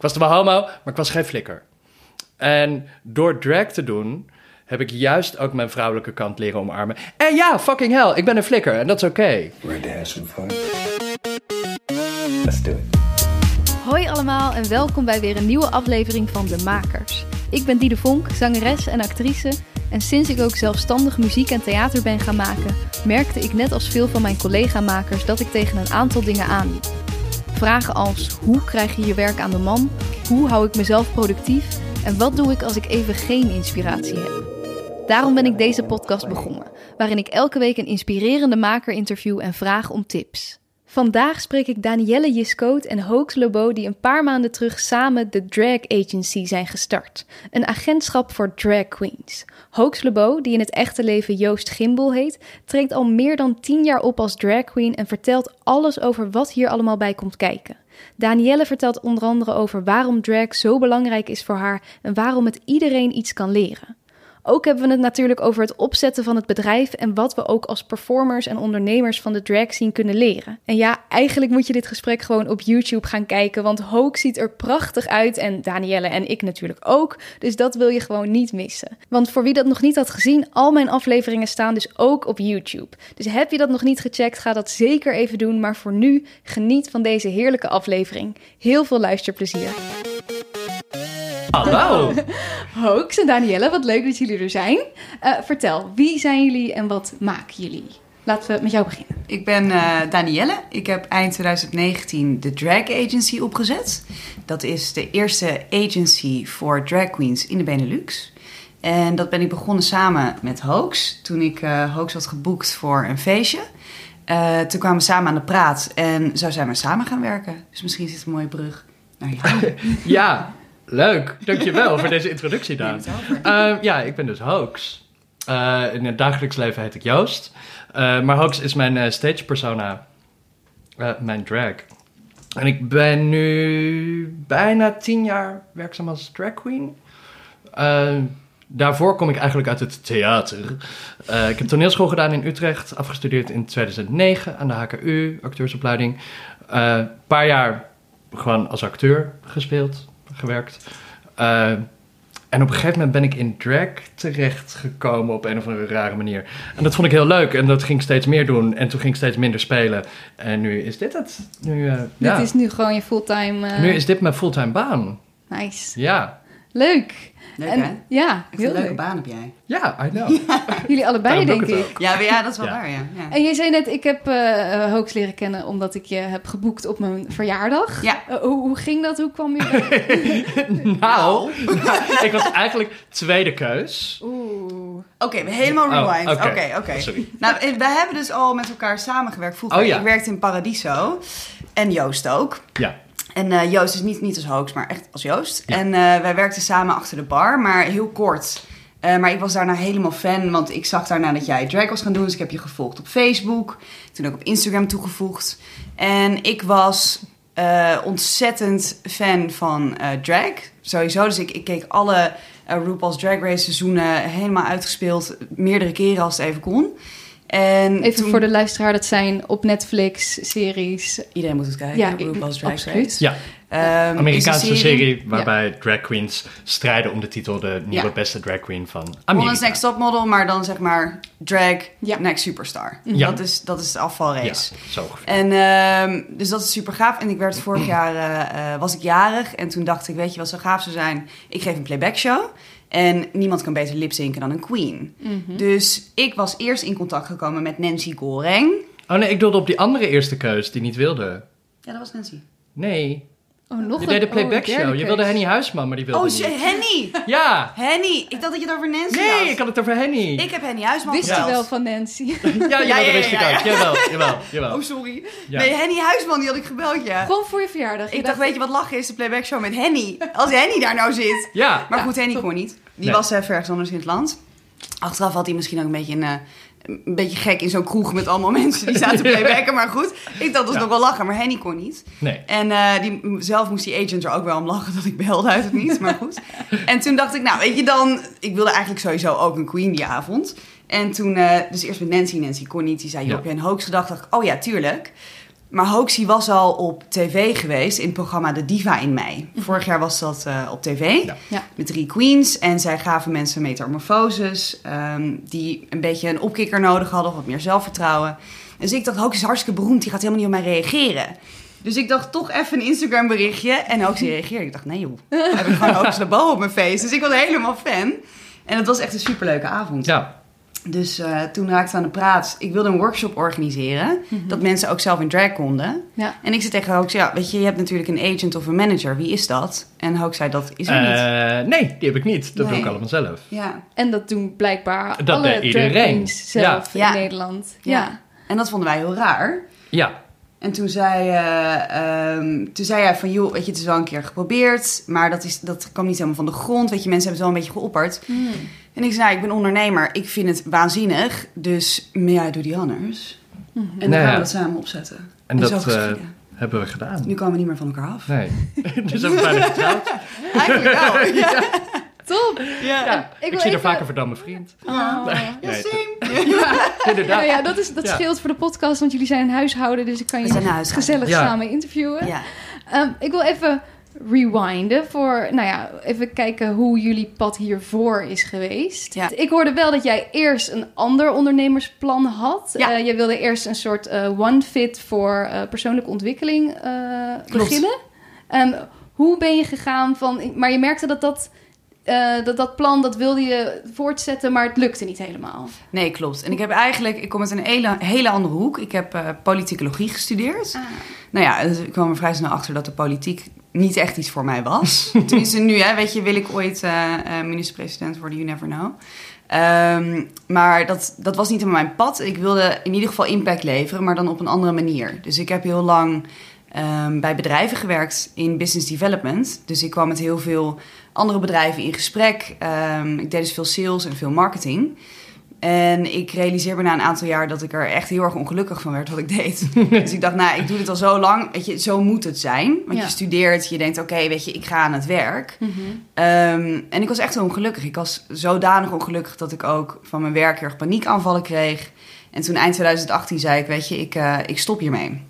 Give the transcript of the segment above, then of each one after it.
Ik was wel homo, maar ik was geen flikker. En door drag te doen, heb ik juist ook mijn vrouwelijke kant leren omarmen. En ja, fucking hell, ik ben een flikker en dat is oké. Let's do it. Hoi allemaal en welkom bij weer een nieuwe aflevering van De Makers. Ik ben Diede Vonk, zangeres en actrice. En sinds ik ook zelfstandig muziek en theater ben gaan maken, merkte ik net als veel van mijn collega-makers dat ik tegen een aantal dingen aanliep. Vragen als hoe krijg je je werk aan de man? Hoe hou ik mezelf productief? En wat doe ik als ik even geen inspiratie heb? Daarom ben ik deze podcast begonnen, waarin ik elke week een inspirerende maker interview en vraag om tips. Vandaag spreek ik Danielle Jiskoot en Hoax Lobo die een paar maanden terug samen de Drag Agency zijn gestart. Een agentschap voor drag queens. Hoax Lobo, die in het echte leven Joost Gimbel heet, treedt al meer dan 10 jaar op als drag queen en vertelt alles over wat hier allemaal bij komt kijken. Danielle vertelt onder andere over waarom drag zo belangrijk is voor haar en waarom het iedereen iets kan leren. Ook hebben we het natuurlijk over het opzetten van het bedrijf en wat we ook als performers en ondernemers van de drag scene kunnen leren. En ja, eigenlijk moet je dit gesprek gewoon op YouTube gaan kijken, want Hoax ziet er prachtig uit en Danielle en ik natuurlijk ook. Dus dat wil je gewoon niet missen. Want voor wie dat nog niet had gezien, al mijn afleveringen staan dus ook op YouTube. Dus heb je dat nog niet gecheckt, ga dat zeker even doen. Maar voor nu, geniet van deze heerlijke aflevering. Heel veel luisterplezier. Hallo! Hoax en Danielle, wat leuk dat jullie er zijn. Eh, vertel, wie zijn jullie en wat maken jullie? Laten we met jou beginnen. Ik ben eh, Danielle. Ik heb eind 2019 de Drag Agency opgezet. Dat is de eerste agency voor drag queens in de Benelux. En dat ben ik begonnen samen met Hoax. Toen ik uh, Hoax had geboekt voor een feestje. Uh, toen kwamen we samen aan de praat en zo zijn we samen gaan werken. Dus misschien is het een mooie brug naar jou. Ja, leuk. Dankjewel voor deze introductie, Daan. Ehm, ja, ik ben dus Hoax. Eh, in het dagelijks leven heet ik Joost. Eh, maar Hoax is mijn eh, stage persona. Mijn drag. En ik ben nu bijna tien jaar werkzaam als drag queen. Eh, daarvoor kom ik eigenlijk uit het theater. Ik heb toneelschool gedaan in Utrecht. Afgestudeerd in 2009 aan de HKU, acteursopleiding. Een paar jaar gewoon als acteur gespeeld, gewerkt. Eh, en op een gegeven moment ben ik in drag terechtgekomen op een of andere rare manier. En dat vond ik heel leuk en dat ging ik steeds meer doen. En toen ging ik steeds minder spelen. En nu is dit het. Nu, ja. Dit is nu gewoon je fulltime... eh, nu is dit mijn fulltime baan. Nice. Ja. Leuk. Leuk en, hè? Ja, Echt heel een leuke leuk. baan heb jij. Ja, I know. Jullie allebei, denk ik. Ja, maar ja dat is wel Ja. waar ja. ja. En jij zei net, ik heb Hoax leren kennen omdat ik je heb geboekt op mijn verjaardag. Ja. Eh, hoe, hoe ging dat? Hoe kwam je bij? nou, ik was eigenlijk tweede keus. Oeh. Oké, we helemaal Oh, rewind. oké. Oké, oké. Sorry. Nou, we hebben dus al met elkaar samengewerkt vroeger. Oh, ja. Ik werkte in Paradiso. En Joost ook. Ja. En eh, Joost is niet, niet als hoax, maar echt als Joost. Ja. En eh, wij werkten samen achter de bar, maar heel kort. Eh, maar ik was daarna helemaal fan, want ik zag daarna dat jij drag was gaan doen. Dus ik heb je gevolgd op Facebook. Toen ook op Instagram toegevoegd. En ik was ontzettend fan van drag. Sowieso, dus ik, ik keek alle RuPaul's Drag Race seizoenen helemaal uitgespeeld. Meerdere keren als het even kon. En Even toen- voor de luisteraar, dat zijn op Netflix series. Iedereen moet het kijken, Ja, RuPaul's Drag absoluut. Race. Ja, Ehm, Amerikaanse serie, waarbij drag queens strijden om de titel de nieuwe Ja. beste drag queen van Amerika. Next Topmodel, maar dan zeg maar drag Ja. next superstar. Ja. Dat, is, dat is de afvalrace. Ja, zo. En ehm, dus dat is super gaaf. En ik werd vorig jaar eh, eh, was ik jarig en toen dacht ik, weet je wat zo gaaf zou zijn? Ik geef een playback show. En niemand kan beter lipzinken dan een queen. Mhm. Dus ik was eerst in contact gekomen met Nancy Goreng. Oh nee, ik doelde op die andere eerste keus die niet wilde. Ja, dat was Nancy. Nee, Oh, nog je een deed de oh, playback derde show. Je wilde Henny Huisman, maar die wilde Oh, niet. shit, Henny! Ja! Henny! Ik dacht dat je het over Nancy Nee, had. ik had het over Henny. Ik heb Henny Huisman Wist je wel van Nancy? Ja, jawel, Ja, ja, dat wist ja, ik ja. ook. Jawel, jawel, jawel. Oh, sorry. Ja. Nee, Henny Huisman, die had ik gebeld, ja. Gewoon voor je verjaardag. Je Ik dacht, weet je wat lachen is? De playback show met Henny. Als Henny daar nou zit. Ja, Maar Ja, goed, Henny kon niet. Die Nee. was uh, ergens anders in het land. Achteraf had hij misschien ook een beetje een, eh, een beetje gek in zo'n kroeg met allemaal mensen die zaten playbacken. Maar goed, ik dacht dat Ja. nog wel lachen, maar Henny kon niet. nee. En eh, die, zelf moest die agent er ook wel om lachen dat ik belde uit het niet, maar goed. En toen dacht ik, nou weet je dan, ik wilde eigenlijk sowieso ook een queen die avond. En toen, eh, dus eerst met Nancy, Nancy kon niet, die zei, Ja. joh, heb je een hoax gedacht? Dacht ik, oh ja, tuurlijk. Maar Hoaxie was al op tv geweest in het programma De Diva in Mei. Mhm. Vorig jaar was dat eh, op tv. Ja. Ja. Met drie queens. En zij gaven mensen metamorfoses. ehm, die een beetje een opkikker nodig hadden. Of wat meer zelfvertrouwen. Dus ik dacht, Hoaxie is hartstikke beroemd. Die gaat helemaal niet op mij reageren. Dus ik dacht toch even een Instagram berichtje. En Hoaxie reageerde. Ik dacht, nee joh. Dan heb ik gewoon Hoaxie Labo op mijn face. Dus ik was helemaal fan. En het was echt een superleuke avond. Ja. Dus eh, toen raakte we aan de praat. Ik wilde een workshop organiseren. Dat mensen ook zelf in drag konden. Ja. En ik zei tegen Hoax, ja, weet je, je hebt natuurlijk een agent of een manager. Wie is dat? En Hoax zei, dat is er niet. Eh, nee, die heb ik niet. Dat Nee. doe ik allemaal zelf. Ja. En dat doen blijkbaar Dat alle iedereen. queens zelf Ja. in Ja. Nederland. Ja. Ja. En dat vonden wij heel raar. Ja. En toen zei, eh, ehm, toen zei hij van, joh, weet je, het is wel een keer geprobeerd. Maar dat, is, dat kwam niet helemaal van de grond. Weet je, mensen hebben het wel een beetje geopperd. Hmm. En ik zei, nou, ik ben ondernemer. Ik vind het waanzinnig. Dus, may I do the honors? En dan Nou gaan we dat samen opzetten. En zo dat eh, hebben we gedaan. Nu komen we niet meer van elkaar af. Nee. dus hebben we bijna getrouwd. Eigenlijk wel. Ja. Top! Ja. Ik, zie er even- vaker dan mijn vriend. Oh. Nee, Ja, nee, inderdaad. Ja, dat, is, dat Ja. scheelt voor de podcast, want jullie zijn een huishouden, dus ik kan je gezellig Ja. samen interviewen. Ja. Ehm, ik wil even rewinden voor, nou ja, even kijken hoe jullie pad hiervoor is geweest. Ja. Ik hoorde wel dat jij eerst een ander ondernemersplan had. Ja. Eh, je wilde eerst een soort eh, one-fit voor eh, persoonlijke ontwikkeling eh, beginnen. Ehm, hoe ben je gegaan van, maar je merkte dat dat, eh, dat dat plan, dat wilde je voortzetten, maar het lukte niet helemaal. Nee, klopt. En ik heb eigenlijk, ik kom uit een hele, hele andere hoek. Ik heb eh politicologie gestudeerd. Nou ja, dus ik kwam er vrij snel achter dat de politiek niet echt iets voor mij was. Tenminste nu, hè, weet je, wil ik ooit eh, minister-president worden, you never know. Ehm, maar dat, dat was niet helemaal mijn pad. Ik wilde in ieder geval impact leveren, maar dan op een andere manier. Dus ik heb heel lang ehm, bij bedrijven gewerkt in business development. Dus ik kwam met heel veel andere bedrijven in gesprek. Ehm, ik deed dus veel sales en veel marketing. En ik realiseer me na een aantal jaar dat ik er echt heel erg ongelukkig van werd wat ik deed. dus ik dacht, nou, ik doe dit al zo lang. Weet je, zo moet het zijn. Want Ja. je studeert, je denkt, oké, weet je, ik ga aan het werk. Ehm, en ik was echt ongelukkig. Ik was zodanig ongelukkig dat ik ook van mijn werk heel erg paniekaanvallen kreeg. En toen eind 2018 zei ik, weet je, ik, eh, ik stop hiermee.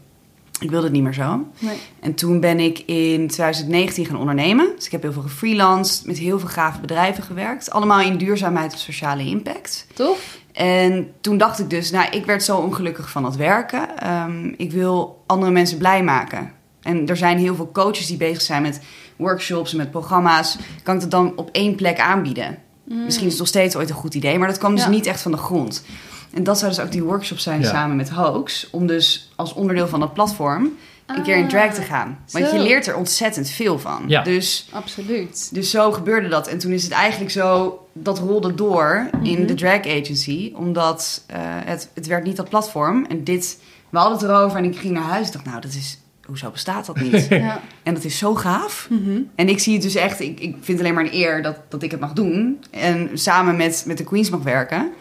Ik wilde het niet meer zo. Nee. En toen ben ik in 2019 gaan ondernemen. Dus ik heb heel veel gefreelanced, met heel veel gave bedrijven gewerkt. Allemaal in duurzaamheid of sociale impact. Tof? En toen dacht ik dus, nou, ik werd zo ongelukkig van dat werken. Ehm, ik wil andere mensen blij maken. En er zijn heel veel coaches die bezig zijn met workshops en met programma's. Kan ik dat dan op één plek aanbieden? Misschien is het nog steeds ooit een goed idee, maar dat kwam dus Ja. niet echt van de grond. En dat zou dus ook die workshop zijn Ja. samen met Hoax. Om dus als onderdeel van dat platform een keer in drag te gaan. Want zo. je leert er ontzettend veel van. Ja. Dus Absoluut. dus zo gebeurde dat. En toen is het eigenlijk zo, dat rolde door Mhm. in de drag agency. Omdat eh, het, het werd niet dat platform. En dit, we hadden het erover en ik ging naar huis. Ik dacht, nou, dat is, hoezo bestaat dat niet? Ja. en dat is zo gaaf. Mhm. En ik zie het dus echt, ik, ik vind het alleen maar een eer dat, dat ik het mag doen. En samen met, met de queens mag werken.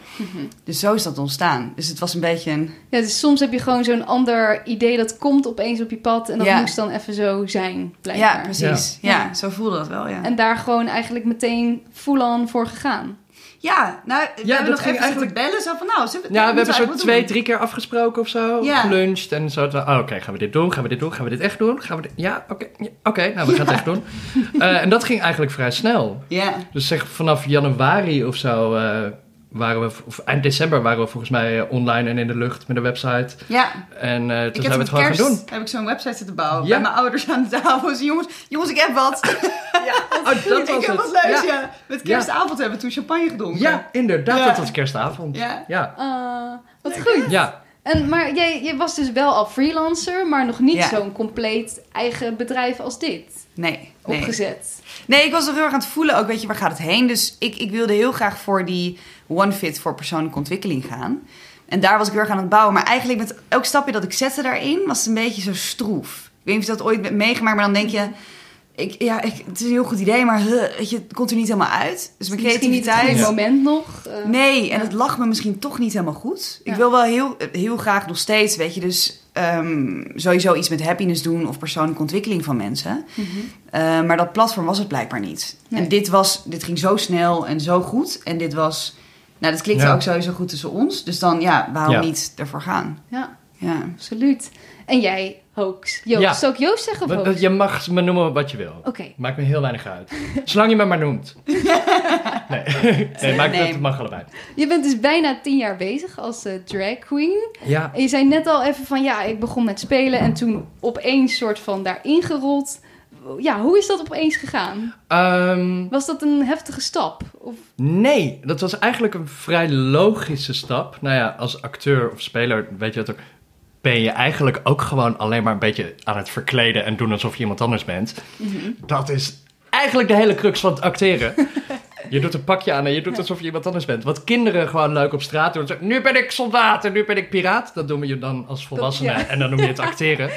Dus zo is dat ontstaan. Dus het was een beetje een... Ja, dus soms heb je gewoon zo'n ander idee dat komt opeens op je pad en dat Ja. moest dan even zo zijn, blijkbaar. Ja, precies. Ja. Ja. zo voelde dat wel, ja. En daar gewoon eigenlijk meteen full-on voor gegaan. ja, nou, we Ja, hebben dat nog ging even eigenlijk- bellen. Zo van, nou, zullen we, Ja, we hebben zo twee, doen? drie keer afgesproken of zo. Ja. Geluncht en zo. Oh, oké, gaan we dit doen? Gaan we dit doen? Gaan we dit echt doen? Gaan we dit... Ja, oké. ja, oké, nou, we gaan het echt doen. Eh, en dat ging eigenlijk vrij snel. Ja. Dus zeg vanaf januari of zo eh, waren we... Of eind december waren we volgens mij eh, online en in de lucht met een website. Ja, En eh, toen ik zijn we het gewoon kerst gaan doen. heb ik zo'n website zitten bouwen. Ja. Bij mijn ouders aan de tafel. Dus jongens, jongens, ik heb wat. Oh, dat was ik heb het. wat leuks, Ja. ja. Met kerstavond hebben we toen champagne gedronken. Ja, inderdaad. Ja. Dat was kerstavond. Ja. Ja. Ah, wat goed. Ja. En, maar jij, jij was dus wel al freelancer, maar nog niet Ja. zo'n compleet eigen bedrijf als dit Nee, nee. opgezet. Nee, ik was er heel erg aan het voelen ook, weet je, waar gaat het heen? Dus ik, ik wilde heel graag voor die One Fit voor persoonlijke ontwikkeling gaan. En daar was ik heel erg aan het bouwen. Maar eigenlijk met elk stapje dat ik zette daarin, was het een beetje zo stroef. Ik weet niet of je dat ooit hebt meegemaakt, maar dan denk je... Ik, ja, ik, het is een heel goed idee, maar huh, weet je, het komt er niet helemaal uit. Dus mijn Misschien niet het creativiteit... moment nog. eh, Nee, en Ja. het lag me misschien toch niet helemaal goed. Ik Ja. wil wel heel, heel graag nog steeds, weet je, dus ehm, sowieso iets met happiness doen of persoonlijke ontwikkeling van mensen. mhm. Eh, maar dat platform was het blijkbaar niet. Nee. En dit, was, dit ging zo snel en zo goed. En dit was, nou, dat klikte Ja. ook sowieso goed tussen ons. Dus dan, ja, waarom Ja. niet ervoor gaan? Ja. Ja. absoluut. En jij, Hoax. Joost. Ja. Zou ik Joost zeggen of Hoax? Je mag me noemen wat je wil. Oké. Maakt me heel weinig uit. Zolang je me maar noemt. Nee, nee, maakt Nee. het mag allebei. Je bent dus bijna tien jaar bezig als eh, drag queen. Ja. En je zei net al even van ja, ik begon met spelen en toen opeens soort van daarin gerold. Ja, hoe is dat opeens gegaan? Ehm, Was dat een heftige stap? Of, nee, dat was eigenlijk een vrij logische stap. Nou ja, als acteur of speler, weet je het ook, ben je eigenlijk ook gewoon alleen maar een beetje aan het verkleden en doen alsof je iemand anders bent. Dat is eigenlijk de hele crux van het acteren. Je doet een pakje aan en je doet alsof je iemand anders bent. Wat kinderen gewoon leuk op straat doen. Nu ben ik soldaat en nu ben ik piraat. Dat doen we je dan als volwassene ja. en dan noem je het acteren.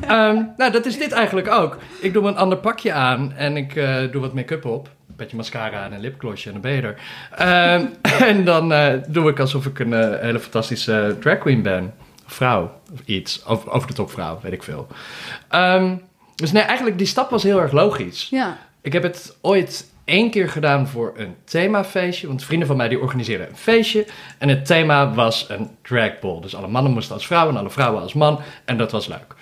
Ehm, nou, dat is dit eigenlijk ook. Ik doe een ander pakje aan en ik eh, doe wat make-up op. Een beetje mascara en een lipglossje en dan ben je er. Ehm, en dan eh, doe ik alsof ik een eh, hele fantastische drag queen ben. Of vrouw, of iets. Over, over de top vrouw, weet ik veel. Ehm, dus nee, eigenlijk die stap was heel erg logisch. ja. Ik heb het ooit één keer gedaan voor een themafeestje. Want vrienden van mij die organiseerden een feestje. En het thema was een dragball. Dus alle mannen moesten als vrouw en alle vrouwen als man. En dat was leuk.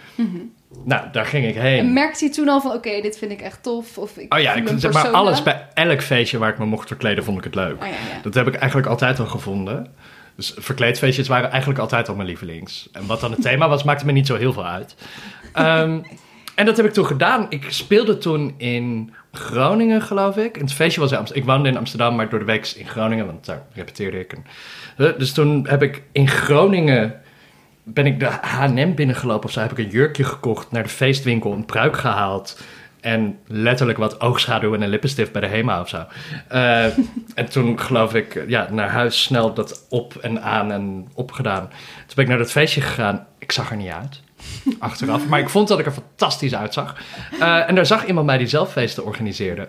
Nou, daar ging ik heen. En merkte je toen al van oké, dit vind ik echt tof? Of ik Oh ja, ik zeg maar alles bij elk feestje waar ik me mocht verkleden, vond ik het leuk. Oh ja, ja. Dat heb ik eigenlijk altijd al gevonden. Dus verkleedfeestjes waren eigenlijk altijd al mijn lievelings. En wat dan het thema was, maakte me niet zo heel veel uit. Ehm, en dat heb ik toen gedaan. Ik speelde toen in Groningen, geloof ik. En het feestje was in Amsterdam. Ik woonde in Amsterdam, maar door de week in Groningen, want daar repeteerde ik. En, dus toen heb ik in Groningen ben ik de H&M binnengelopen of zo. Heb ik een jurkje gekocht, naar de feestwinkel, een pruik gehaald. En letterlijk wat oogschaduw en een lippenstift bij de HEMA of zo. Eh, en toen geloof ik, ja, naar huis snel dat op en aan en opgedaan. Toen ben ik naar dat feestje gegaan. Ik zag er niet uit, achteraf. Maar ik vond dat ik er fantastisch uitzag. Eh, en daar zag iemand mij die zelf feesten organiseerde.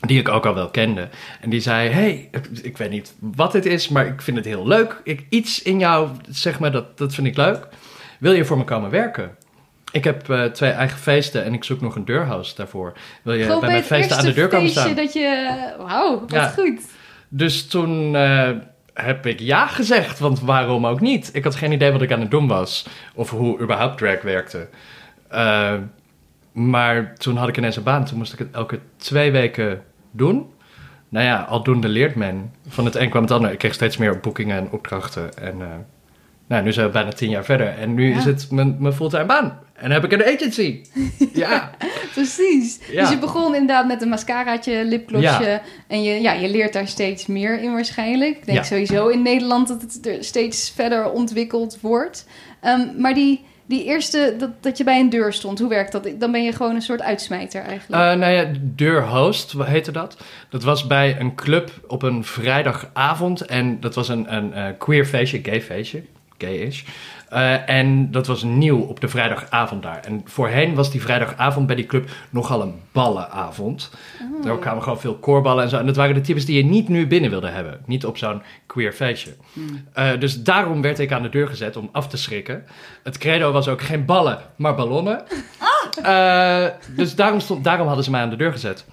Die ik ook al wel kende. En die zei: Hey, ik weet niet wat dit is, maar ik vind het heel leuk. Ik, iets in jou, zeg maar, dat, dat vind ik leuk. Wil je voor me komen werken? Ik heb eh, twee eigen feesten en ik zoek nog een deurhost daarvoor. Wil je Gewoon bij mijn feesten aan de deur komen staan? dat je... Wauw, wat Ja. goed. Dus toen eh, heb ik ja gezegd, want waarom ook niet? Ik had geen idee wat ik aan het doen was. Of hoe überhaupt drag werkte. Eh, maar toen had ik ineens een baan. Toen moest ik het elke twee weken doen. Nou ja, aldoende leert men. Van het een kwam het ander. Ik kreeg steeds meer boekingen en opdrachten. En eh, nou, nu zijn we bijna tien jaar verder. En nu Ja. is het mijn, mijn fulltime baan. En heb ik een agency. ja. Precies. Ja. Dus je begon inderdaad met een mascaraatje, lipglossje. Ja. En je, ja, je leert daar steeds meer in waarschijnlijk. Ik denk Ja. sowieso in Nederland dat het er steeds verder ontwikkeld wordt. Ehm, maar die, die eerste, dat, dat je bij een deur stond, hoe werkt dat? Dan ben je gewoon een soort uitsmijter eigenlijk. Eh, nou ja, deurhost wat heette dat. Dat was bij een club op een vrijdagavond. En dat was een, een eh, queer feestje, gay feestje. Gay-ish. Eh, en dat was nieuw op de vrijdagavond daar. En voorheen was die vrijdagavond bij die club nogal een ballenavond. Oh. Daar kwamen gewoon veel koorballen en zo. En dat waren de types die je niet nu binnen wilde hebben. Niet op zo'n queer feestje. Eh, dus daarom werd ik aan de deur gezet om af te schrikken. Het credo was ook geen ballen, maar ballonnen. Eh, dus daarom, stond, daarom hadden ze mij aan de deur gezet.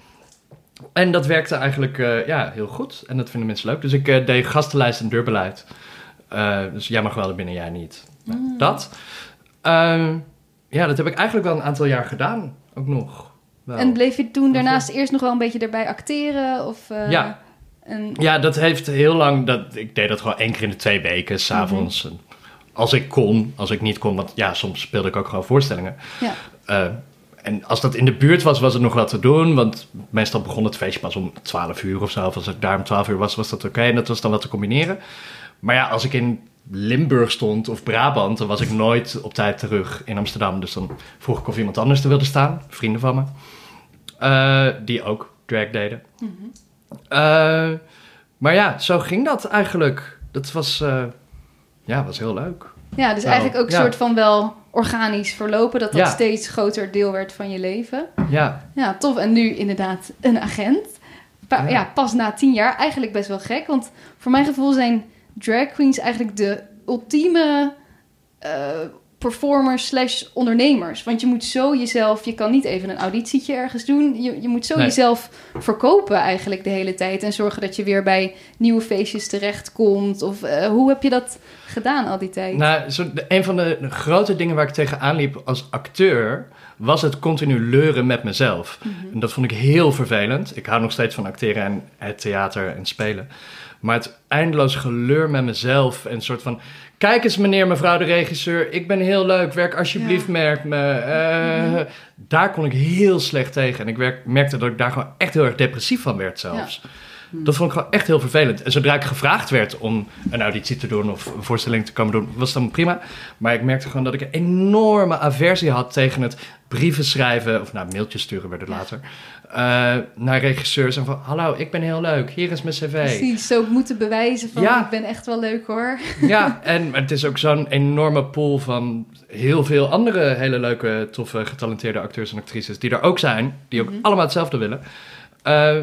En dat werkte eigenlijk ja, heel goed. En dat vinden mensen leuk. Dus ik deed gastenlijst en deurbeleid. Dus jij mag wel er binnen, jij niet. Nou, Dat. Ehm, ja, dat heb ik eigenlijk wel een aantal jaar gedaan. Ook nog. Wel. En bleef je toen daarnaast eerst nog wel een beetje erbij acteren? Of, eh, Ja. Ja, dat heeft heel lang. Dat, ik deed dat gewoon één keer in de twee weken, s'avonds. avonds. Als ik kon, als ik niet kon, want ja, soms speelde ik ook gewoon voorstellingen. ja. Eh, en als dat in de buurt was, was het nog wat te doen. Want meestal begon het feestje pas om 12 uur of zo. Of als ik daar om 12 uur was, was dat oké. En dat was dan wat te combineren. Maar ja, als ik in Limburg stond of Brabant, dan was ik nooit op tijd terug in Amsterdam. Dus dan vroeg ik of iemand anders er wilde staan. Vrienden van me. Eh, die ook drag deden. Eh, maar ja, zo ging dat eigenlijk. Dat was, eh, ja, was heel leuk. ja, dus Nou, eigenlijk ook een ja. soort van wel organisch verlopen. Dat dat Ja. steeds groter deel werd van je leven. Ja, Ja, tof. En nu inderdaad een agent. Pa- ja. Ja. pas na tien jaar. Eigenlijk best wel gek. Want voor mijn gevoel zijn drag queens eigenlijk de ultieme eh, performers slash ondernemers. Want je moet zo jezelf, je kan niet even een auditietje ergens doen. Je, je moet zo Nee. jezelf verkopen eigenlijk de hele tijd. En zorgen dat je weer bij nieuwe feestjes terechtkomt. Of eh, hoe heb je dat gedaan al die tijd? Nou, zo, de- een van de grote dingen waar ik tegenaan liep als acteur... was het continu leuren met mezelf. En dat vond ik heel vervelend. Ik hou nog steeds van acteren en het theater en spelen. Maar het eindeloos geleur met mezelf en een soort van... Kijk eens meneer, mevrouw de regisseur, ik ben heel leuk, werk alsjeblieft Ja. met me. Eh, Daar kon ik heel slecht tegen. En ik merkte dat ik daar gewoon echt heel erg depressief van werd zelfs. Dat vond ik gewoon echt heel vervelend. En zodra ik gevraagd werd om een auditie te doen of een voorstelling te komen doen, was dat prima. Maar ik merkte gewoon dat ik een enorme aversie had tegen het brieven schrijven, of nou, mailtjes sturen werden later, eh, naar regisseurs en van, hallo, ik ben heel leuk, hier is mijn cv. Precies, zo moeten bewijzen van Ja. ik ben echt wel leuk hoor. Ja, en het is ook zo'n enorme pool van heel veel andere hele leuke, toffe, getalenteerde acteurs en actrices die er ook zijn, die ook allemaal hetzelfde willen. Eh,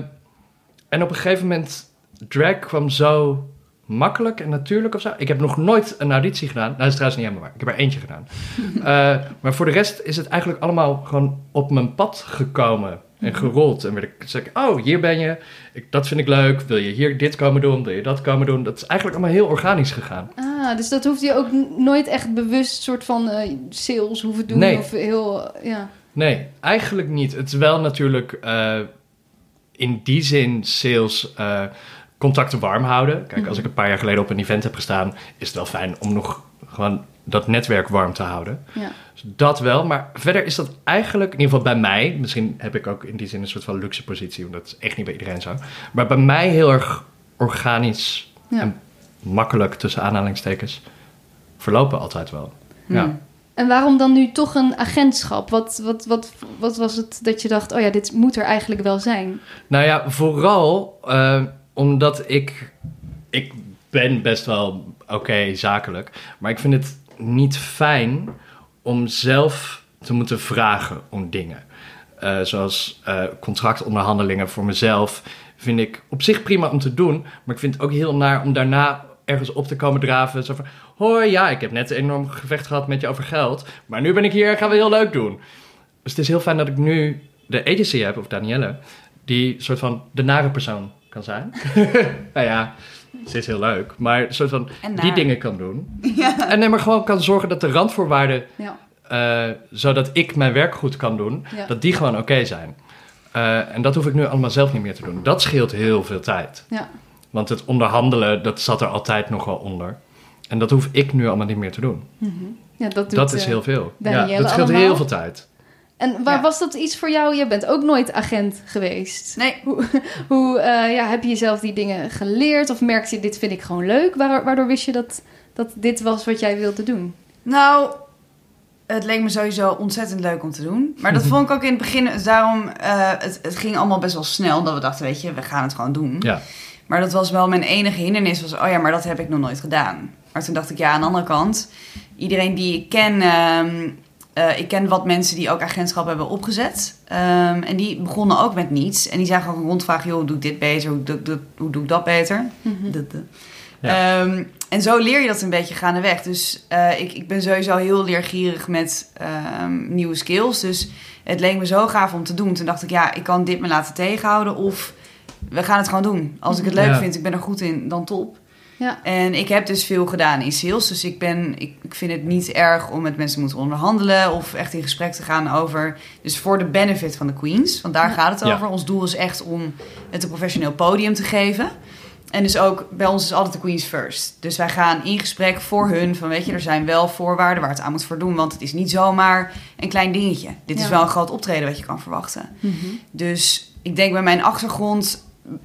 en op een gegeven moment, drag kwam zo makkelijk en natuurlijk of zo. Ik heb nog nooit een auditie gedaan. Nou, dat is trouwens niet helemaal waar. Ik heb er eentje gedaan. Eh, maar voor de rest is het eigenlijk allemaal gewoon op mijn pad gekomen en gerold. En werd ik zeg, ik, oh, hier ben je. Ik, dat vind ik leuk. Wil je hier dit komen doen? Wil je dat komen doen? Dat is eigenlijk allemaal heel organisch gegaan. Ah, dus dat hoeft je ook nooit echt bewust soort van eh, sales hoeven doen. Nee. Of heel, ja. Nee, eigenlijk niet. Het is wel natuurlijk eh, in die zin sales eh, contacten warm houden. Kijk, als ik een paar jaar geleden op een event heb gestaan, is het wel fijn om nog gewoon dat netwerk warm te houden. ja. Dus dat wel, maar verder is dat eigenlijk, in ieder geval bij mij, misschien heb ik ook in die zin een soort van luxe positie, want dat is echt niet bij iedereen zo. Maar bij mij heel erg organisch Ja. en makkelijk tussen aanhalingstekens verlopen altijd wel. Ja. En waarom dan nu toch een agentschap? Wat, wat, wat, wat was het dat je dacht, oh ja, dit moet er eigenlijk wel zijn? Nou ja, vooral eh, omdat ik. Ik ben best wel oké zakelijk. Maar ik vind het niet fijn om zelf te moeten vragen om dingen. Eh, zoals eh, contractonderhandelingen voor mezelf. Vind ik op zich prima om te doen. Maar ik vind het ook heel naar om daarna ergens op te komen draven. Zo van: Hoi, ja, ik heb net een enorm gevecht gehad met je over geld. Maar nu ben ik hier en gaan we heel leuk doen. Dus het is heel fijn dat ik nu de agency heb, of Danielle, die soort van de nare persoon kan zijn. nou ja, ze is heel leuk, maar een soort van die dingen kan doen. Ja. En nee, maar gewoon kan zorgen dat de randvoorwaarden, Ja. eh, zodat ik mijn werk goed kan doen, Ja. dat die gewoon oké zijn. Eh, en dat hoef ik nu allemaal zelf niet meer te doen. Dat scheelt heel veel tijd. Ja. Want het onderhandelen, dat zat er altijd nog wel onder. En dat hoef ik nu allemaal niet meer te doen. ja, dat doet... dat is eh, heel veel. Ja, dat scheelt allemaal. heel veel tijd. En waar Ja. was dat iets voor jou? Je bent ook nooit agent geweest. Nee, Hoe, hoe eh, ja, heb je jezelf die dingen geleerd? Of merkte je, dit vind ik gewoon leuk? Waardoor, waardoor wist je dat, dat dit was wat jij wilde doen? Nou, het leek me sowieso ontzettend leuk om te doen. Maar dat vond ik ook in het begin. dus Daarom, eh, het, het ging allemaal best wel snel. Dat we dachten, weet je, we gaan het gewoon doen. Ja. Maar dat was wel mijn enige hindernis. Was, oh ja, maar dat heb ik nog nooit gedaan. Maar toen dacht ik, ja, aan de andere kant. Iedereen die ik ken... ehm, eh, ik ken wat mensen die ook agentschap hebben opgezet. Ehm, en die begonnen ook met niets. En die zagen gewoon rondvragen, joh, hoe doe ik dit beter? Hoe doe, doe- hoe doe ik dat beter? Dat, dat. Ja. Ehm, en zo leer je dat een beetje gaandeweg. Dus eh, ik, ik ben sowieso heel leergierig met ehm, nieuwe skills. Dus het leek me zo gaaf om te doen. Toen dacht ik, ja, ik kan dit me laten tegenhouden. Of we gaan het gewoon doen. Als ik het leuk Ja. vind, ik ben er goed in, dan top. Ja. En ik heb dus veel gedaan in sales. Dus ik, ben, ik, ik vind het niet erg om met mensen te moeten onderhandelen. Of echt in gesprek te gaan over... Dus voor de benefit van de queens. Want daar Ja. gaat het Ja. over. Ons doel is echt om het een professioneel podium te geven. En dus ook, bij ons is altijd de queens first. Dus wij gaan in gesprek voor hun. Van weet je, er zijn wel voorwaarden waar het aan moet voldoen. Want het is niet zomaar een klein dingetje. Dit is wel een groot optreden wat je kan verwachten. Dus ik denk bij mijn achtergrond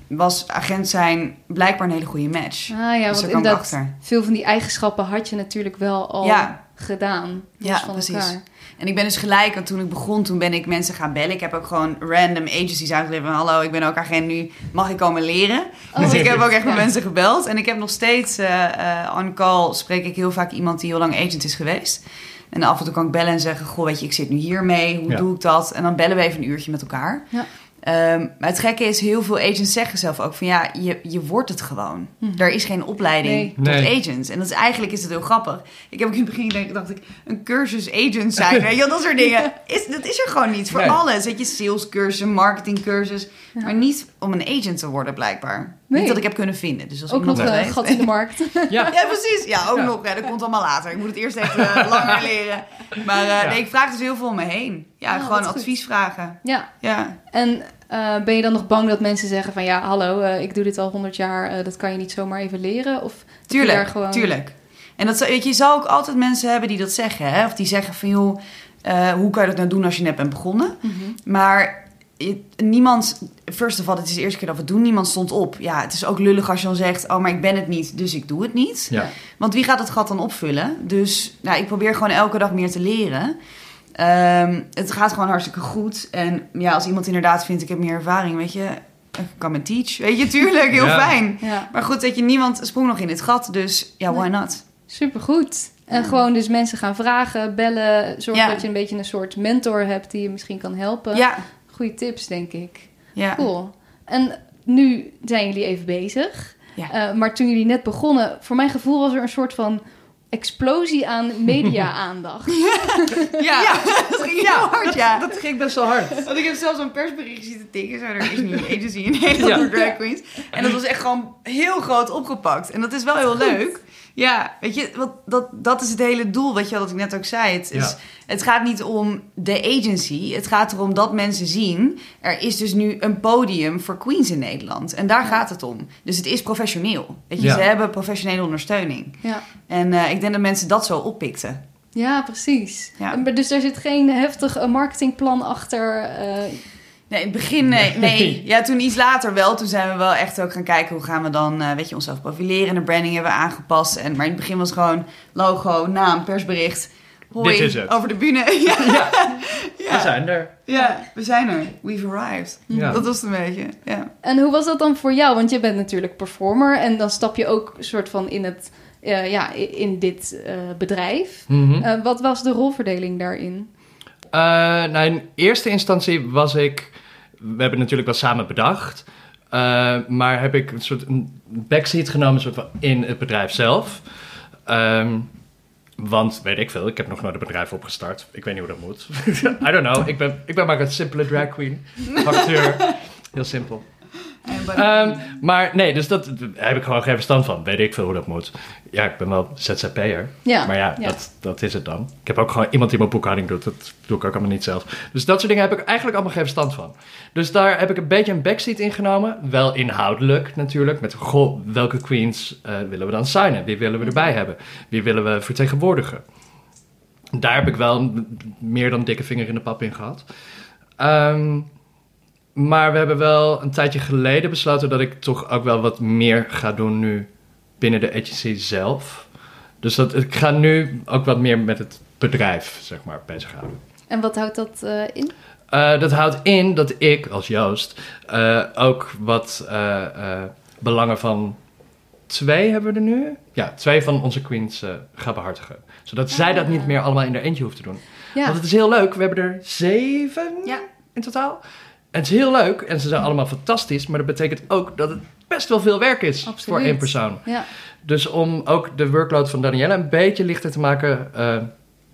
was agent zijn blijkbaar een hele goede match. Ah ja, dus want inderdaad, achter. veel van die eigenschappen had je natuurlijk wel al Ja. gedaan. Ja, van precies. elkaar. En ik ben dus gelijk, want toen ik begon, toen ben ik mensen gaan bellen. Ik heb ook gewoon random agencies uitgeleverd van... Hallo, ik ben ook agent nu, mag ik komen leren? Oh, dus ik heb ook echt met ja. mensen gebeld. En ik heb nog steeds, eh eh, on call spreek ik heel vaak iemand die heel lang agent is geweest. En af en toe kan ik bellen en zeggen... Goh, weet je, ik zit nu hiermee, hoe Ja. doe ik dat? En dan bellen we even een uurtje met elkaar. Ja. Ehm, maar het gekke is, heel veel agents zeggen zelf ook van ja, je, je wordt het gewoon. Mhm. Er is geen opleiding Nee. tot Nee. agents. En dat is eigenlijk is het heel grappig. Ik heb ook in het begin gedacht, dacht ik, een cursus agent zijn, weet je, wel, dat soort dingen. Is, dat is er gewoon niet voor Nee. alles. Weet je, salescursus, marketingcursus. Ja. Maar niet om een agent te worden blijkbaar. Nee. Niet dat ik heb kunnen vinden. Dus als Ook nog dat een gat in de markt. Ja, Ja, precies. Ja, ook Ja. nog. Ja, dat komt allemaal later. Ik moet het eerst even eh, langer leren. Maar eh, Ja. nee, ik vraag dus heel veel om me heen. Ja, Ah, gewoon goed. advies vragen. ja. Ja. En eh, ben je dan nog bang dat mensen zeggen van ja, hallo, eh, ik doe dit al 100 jaar, eh, dat kan je niet zomaar even leren? Of Tuurlijk, gewoon... tuurlijk. En dat, zou- weet je, je zal ook altijd mensen hebben die dat zeggen. Hè? Of die zeggen van, joh, eh, hoe kan je dat nou doen als je net bent begonnen? Mhm. Maar niemand, first of all, het is de eerste keer dat we het doen, niemand stond op. Ja, het is ook lullig als je dan zegt, oh, maar ik ben het niet, dus ik doe het niet. ja. Want wie gaat het gat dan opvullen? Dus nou, ik probeer gewoon elke dag meer te leren. Ehm, het gaat gewoon hartstikke goed. En ja, als iemand inderdaad vindt, ik heb meer ervaring, weet je, ik kan me teach. Weet je, tuurlijk, heel Ja. fijn. Ja, Maar goed, dat je niemand sprong nog in het gat, dus ja, why not? supergoed. En gewoon dus mensen gaan vragen, bellen, zorg Ja. dat je een beetje een soort mentor hebt die je misschien kan helpen. Ja, Goeie tips, denk ik. ja. Cool. En nu zijn jullie even bezig. Ja. Eh, maar toen jullie net begonnen, voor mijn gevoel was er een soort van explosie aan media-aandacht. Ja, dat ging heel hard, ja. Dat ging best wel hard. Want ik heb zelfs een persbericht zitten tikken. Zo, er is nu een agency in Nederland Ja. drag queens. En dat was echt gewoon heel groot opgepakt. En dat is wel heel leuk. Ja, weet je, wat, dat, dat is het hele doel, weet je wel, dat ik net ook zei. Het, is, Ja. het gaat niet om de agency. Het gaat erom dat mensen zien... er is dus nu een podium voor queens in Nederland. En daar gaat het om. Dus het is professioneel. Weet je, Ja. ze hebben professionele ondersteuning. ja. En eh, ik denk dat mensen dat zo oppikten. ja, precies. Ja. Dus er zit geen heftig marketingplan achter. eh, Nee, in het begin nee, nee. Ja, toen iets later wel. Toen zijn we wel echt ook gaan kijken hoe gaan we dan, eh, weet je, onszelf profileren. En de branding hebben we aangepast. En, maar in het begin was het gewoon logo, naam, persbericht. Hoi, Dit is het. over de bühne. ja, Ja, ja. we zijn er. ja, we zijn er. We've arrived. Ja. Dat was het een beetje, ja. En hoe was dat dan voor jou? Want je bent natuurlijk performer en dan stap je ook soort van in, het, eh, ja, in dit eh, bedrijf. Mhm. Eh, wat was de rolverdeling daarin? Eh, nou, in eerste instantie was ik... We hebben natuurlijk wel samen bedacht. eh, maar heb ik een soort een backseat genomen soort van in het bedrijf zelf. Ehm, want, weet ik veel, ik heb nog nooit een bedrijf opgestart. Ik weet niet hoe dat moet. I don't know. Ik ben, ik ben maar een simpele drag queen. Acteur. Heel simpel. Ehm, maar nee, dus dat daar heb ik gewoon geen verstand van. Weet ik veel hoe dat moet. Ja, ik ben wel ZZP'er. Ja, Maar ja, ja. Dat, dat is het dan. Ik heb ook gewoon iemand die mijn boekhouding doet. Dat doe ik ook allemaal niet zelf. Dus dat soort dingen heb ik eigenlijk allemaal geen verstand van. Dus daar heb ik een beetje een backseat ingenomen. Wel inhoudelijk natuurlijk. Met, goh, welke queens eh, willen we dan signen? Wie willen we erbij hebben? Wie willen we vertegenwoordigen? Daar heb ik wel meer dan dikke vinger in de pap in gehad. Ehm, maar we hebben wel een tijdje geleden besloten dat ik toch ook wel wat meer ga doen nu binnen de agency zelf. Dus dat, ik ga nu ook wat meer met het bedrijf, zeg maar, bezighouden. En wat houdt dat eh, in? Eh, dat houdt in dat ik als Joost eh, ook wat belangen van twee hebben we er nu. Ja, twee van onze queens ga behartigen. Zodat zij dat niet meer allemaal in haar eentje hoeft te doen. Ja, Want het is heel leuk. We hebben er zeven Ja. in totaal. En het is heel leuk. En ze zijn allemaal fantastisch. Maar dat betekent ook dat het best wel veel werk is Absoluut. voor één persoon. ja. Dus om ook de workload van Danielle een beetje lichter te maken... eh,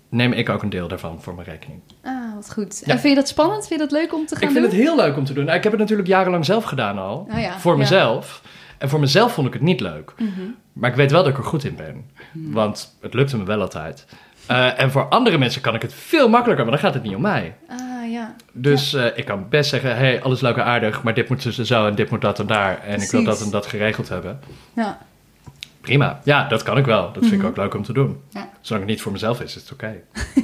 neem ik ook een deel daarvan voor mijn rekening. Ah, wat goed. Ja. En vind je dat spannend? Vind je dat leuk om te gaan Ik vind doen? het heel leuk om te doen. Nou, Ik heb het natuurlijk jarenlang zelf gedaan al. Oh ja, voor mezelf. En voor mezelf vond ik het niet leuk. Mhm. Maar ik weet wel dat ik er goed in ben. Want het lukte me wel altijd. Eh, en voor andere mensen kan ik het veel makkelijker, maar dan gaat het niet om mij. Ah, ja. Dus eh, ik kan best zeggen, hey, alles leuk en aardig, maar dit moet dus zo en dit moet dat en daar. En ik wil dat en dat geregeld hebben. Ja. Prima. Ja, dat kan ik wel. Dat vind ik Mhm. ook leuk om te doen. Ja. Zolang het niet voor mezelf is, is het oké.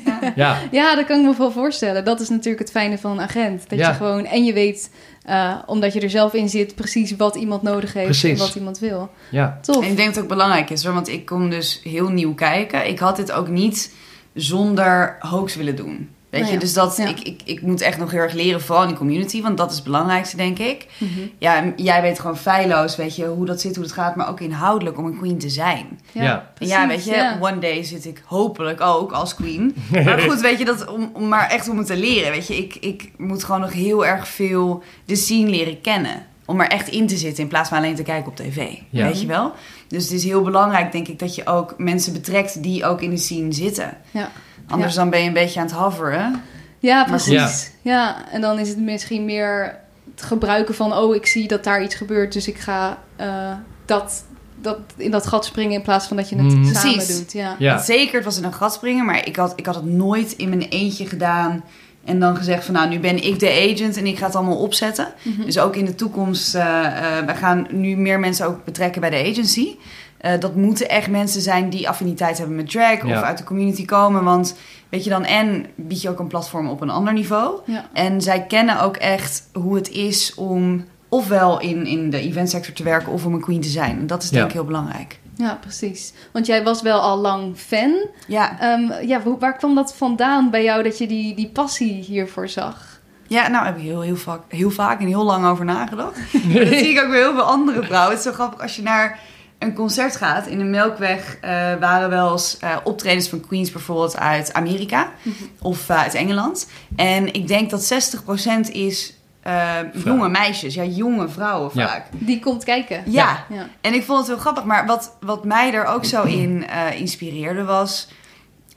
Ja. Ja. ja, dat kan ik me wel voorstellen. Dat is natuurlijk het fijne van een agent. Dat Ja. je gewoon, en je weet, eh, omdat je er zelf in zit, precies wat iemand nodig heeft Precies. en wat iemand wil. ja. Tof. En ik denk dat het ook belangrijk is, hoor, want ik kom dus heel nieuw kijken. Ik had dit ook niet zonder hoax willen doen. Weet Nou je, ja, dus dat, ja. ik, ik, ik moet echt nog heel erg leren, vooral in die community, want dat is het belangrijkste, denk ik. Mhm. Ja, en jij weet gewoon feilloos, weet je, hoe dat zit, hoe dat gaat, maar ook inhoudelijk om een queen te zijn. Ja. En ja, weet je, ja. one day zit ik hopelijk ook als queen. Maar goed, weet je, dat om, om maar echt om het te leren, weet je, ik, ik moet gewoon nog heel erg veel de scene leren kennen. Om er echt in te zitten in plaats van alleen te kijken op tv. Ja. Weet je wel? Dus het is heel belangrijk, denk ik, dat je ook mensen betrekt die ook in de scene zitten. Ja. Anders dan ben je een beetje aan het hoveren. Ja, precies. Ja. en dan is het misschien meer het gebruiken van... oh, ik zie dat daar iets gebeurt, dus ik ga eh, dat, dat, in dat gat springen... in plaats van dat je het Mhm. samen Precies. doet. Ja. Ja. Zeker, het was in een gat springen, maar ik had, ik had het nooit in mijn eentje gedaan. En dan gezegd van nou, nu ben ik de agent en ik ga het allemaal opzetten. Mhm. Dus ook in de toekomst, eh eh, we gaan nu meer mensen ook betrekken bij de agency. Eh, dat moeten echt mensen zijn die affiniteit hebben met drag Ja. of uit de community komen. Want weet je dan, en bied je ook een platform op een ander niveau. Ja. En zij kennen ook echt hoe het is om ofwel in, in de eventsector te werken of om een queen te zijn. En dat is denk Ja. ik heel belangrijk. ja, precies. Want jij was wel al lang fan. Ja, Ehm, ja, waar kwam dat vandaan bij jou dat je die, die passie hiervoor zag? Ja, nou heb ik heel, heel, vaak, heel vaak en heel lang over nagedacht. Dat zie ik ook bij heel veel andere vrouwen. Het is zo grappig als je naar een concert gaat. In de Melkweg eh, waren wel eens eh, optredens van queens bijvoorbeeld uit Amerika of eh, uit Engeland. En ik denk dat 60% is eh, jonge meisjes, ja, jonge vrouwen Ja. vaak. Die komt kijken. Ja. Ja. En ik vond het heel grappig. Maar wat, wat mij er ook zo in eh, inspireerde was...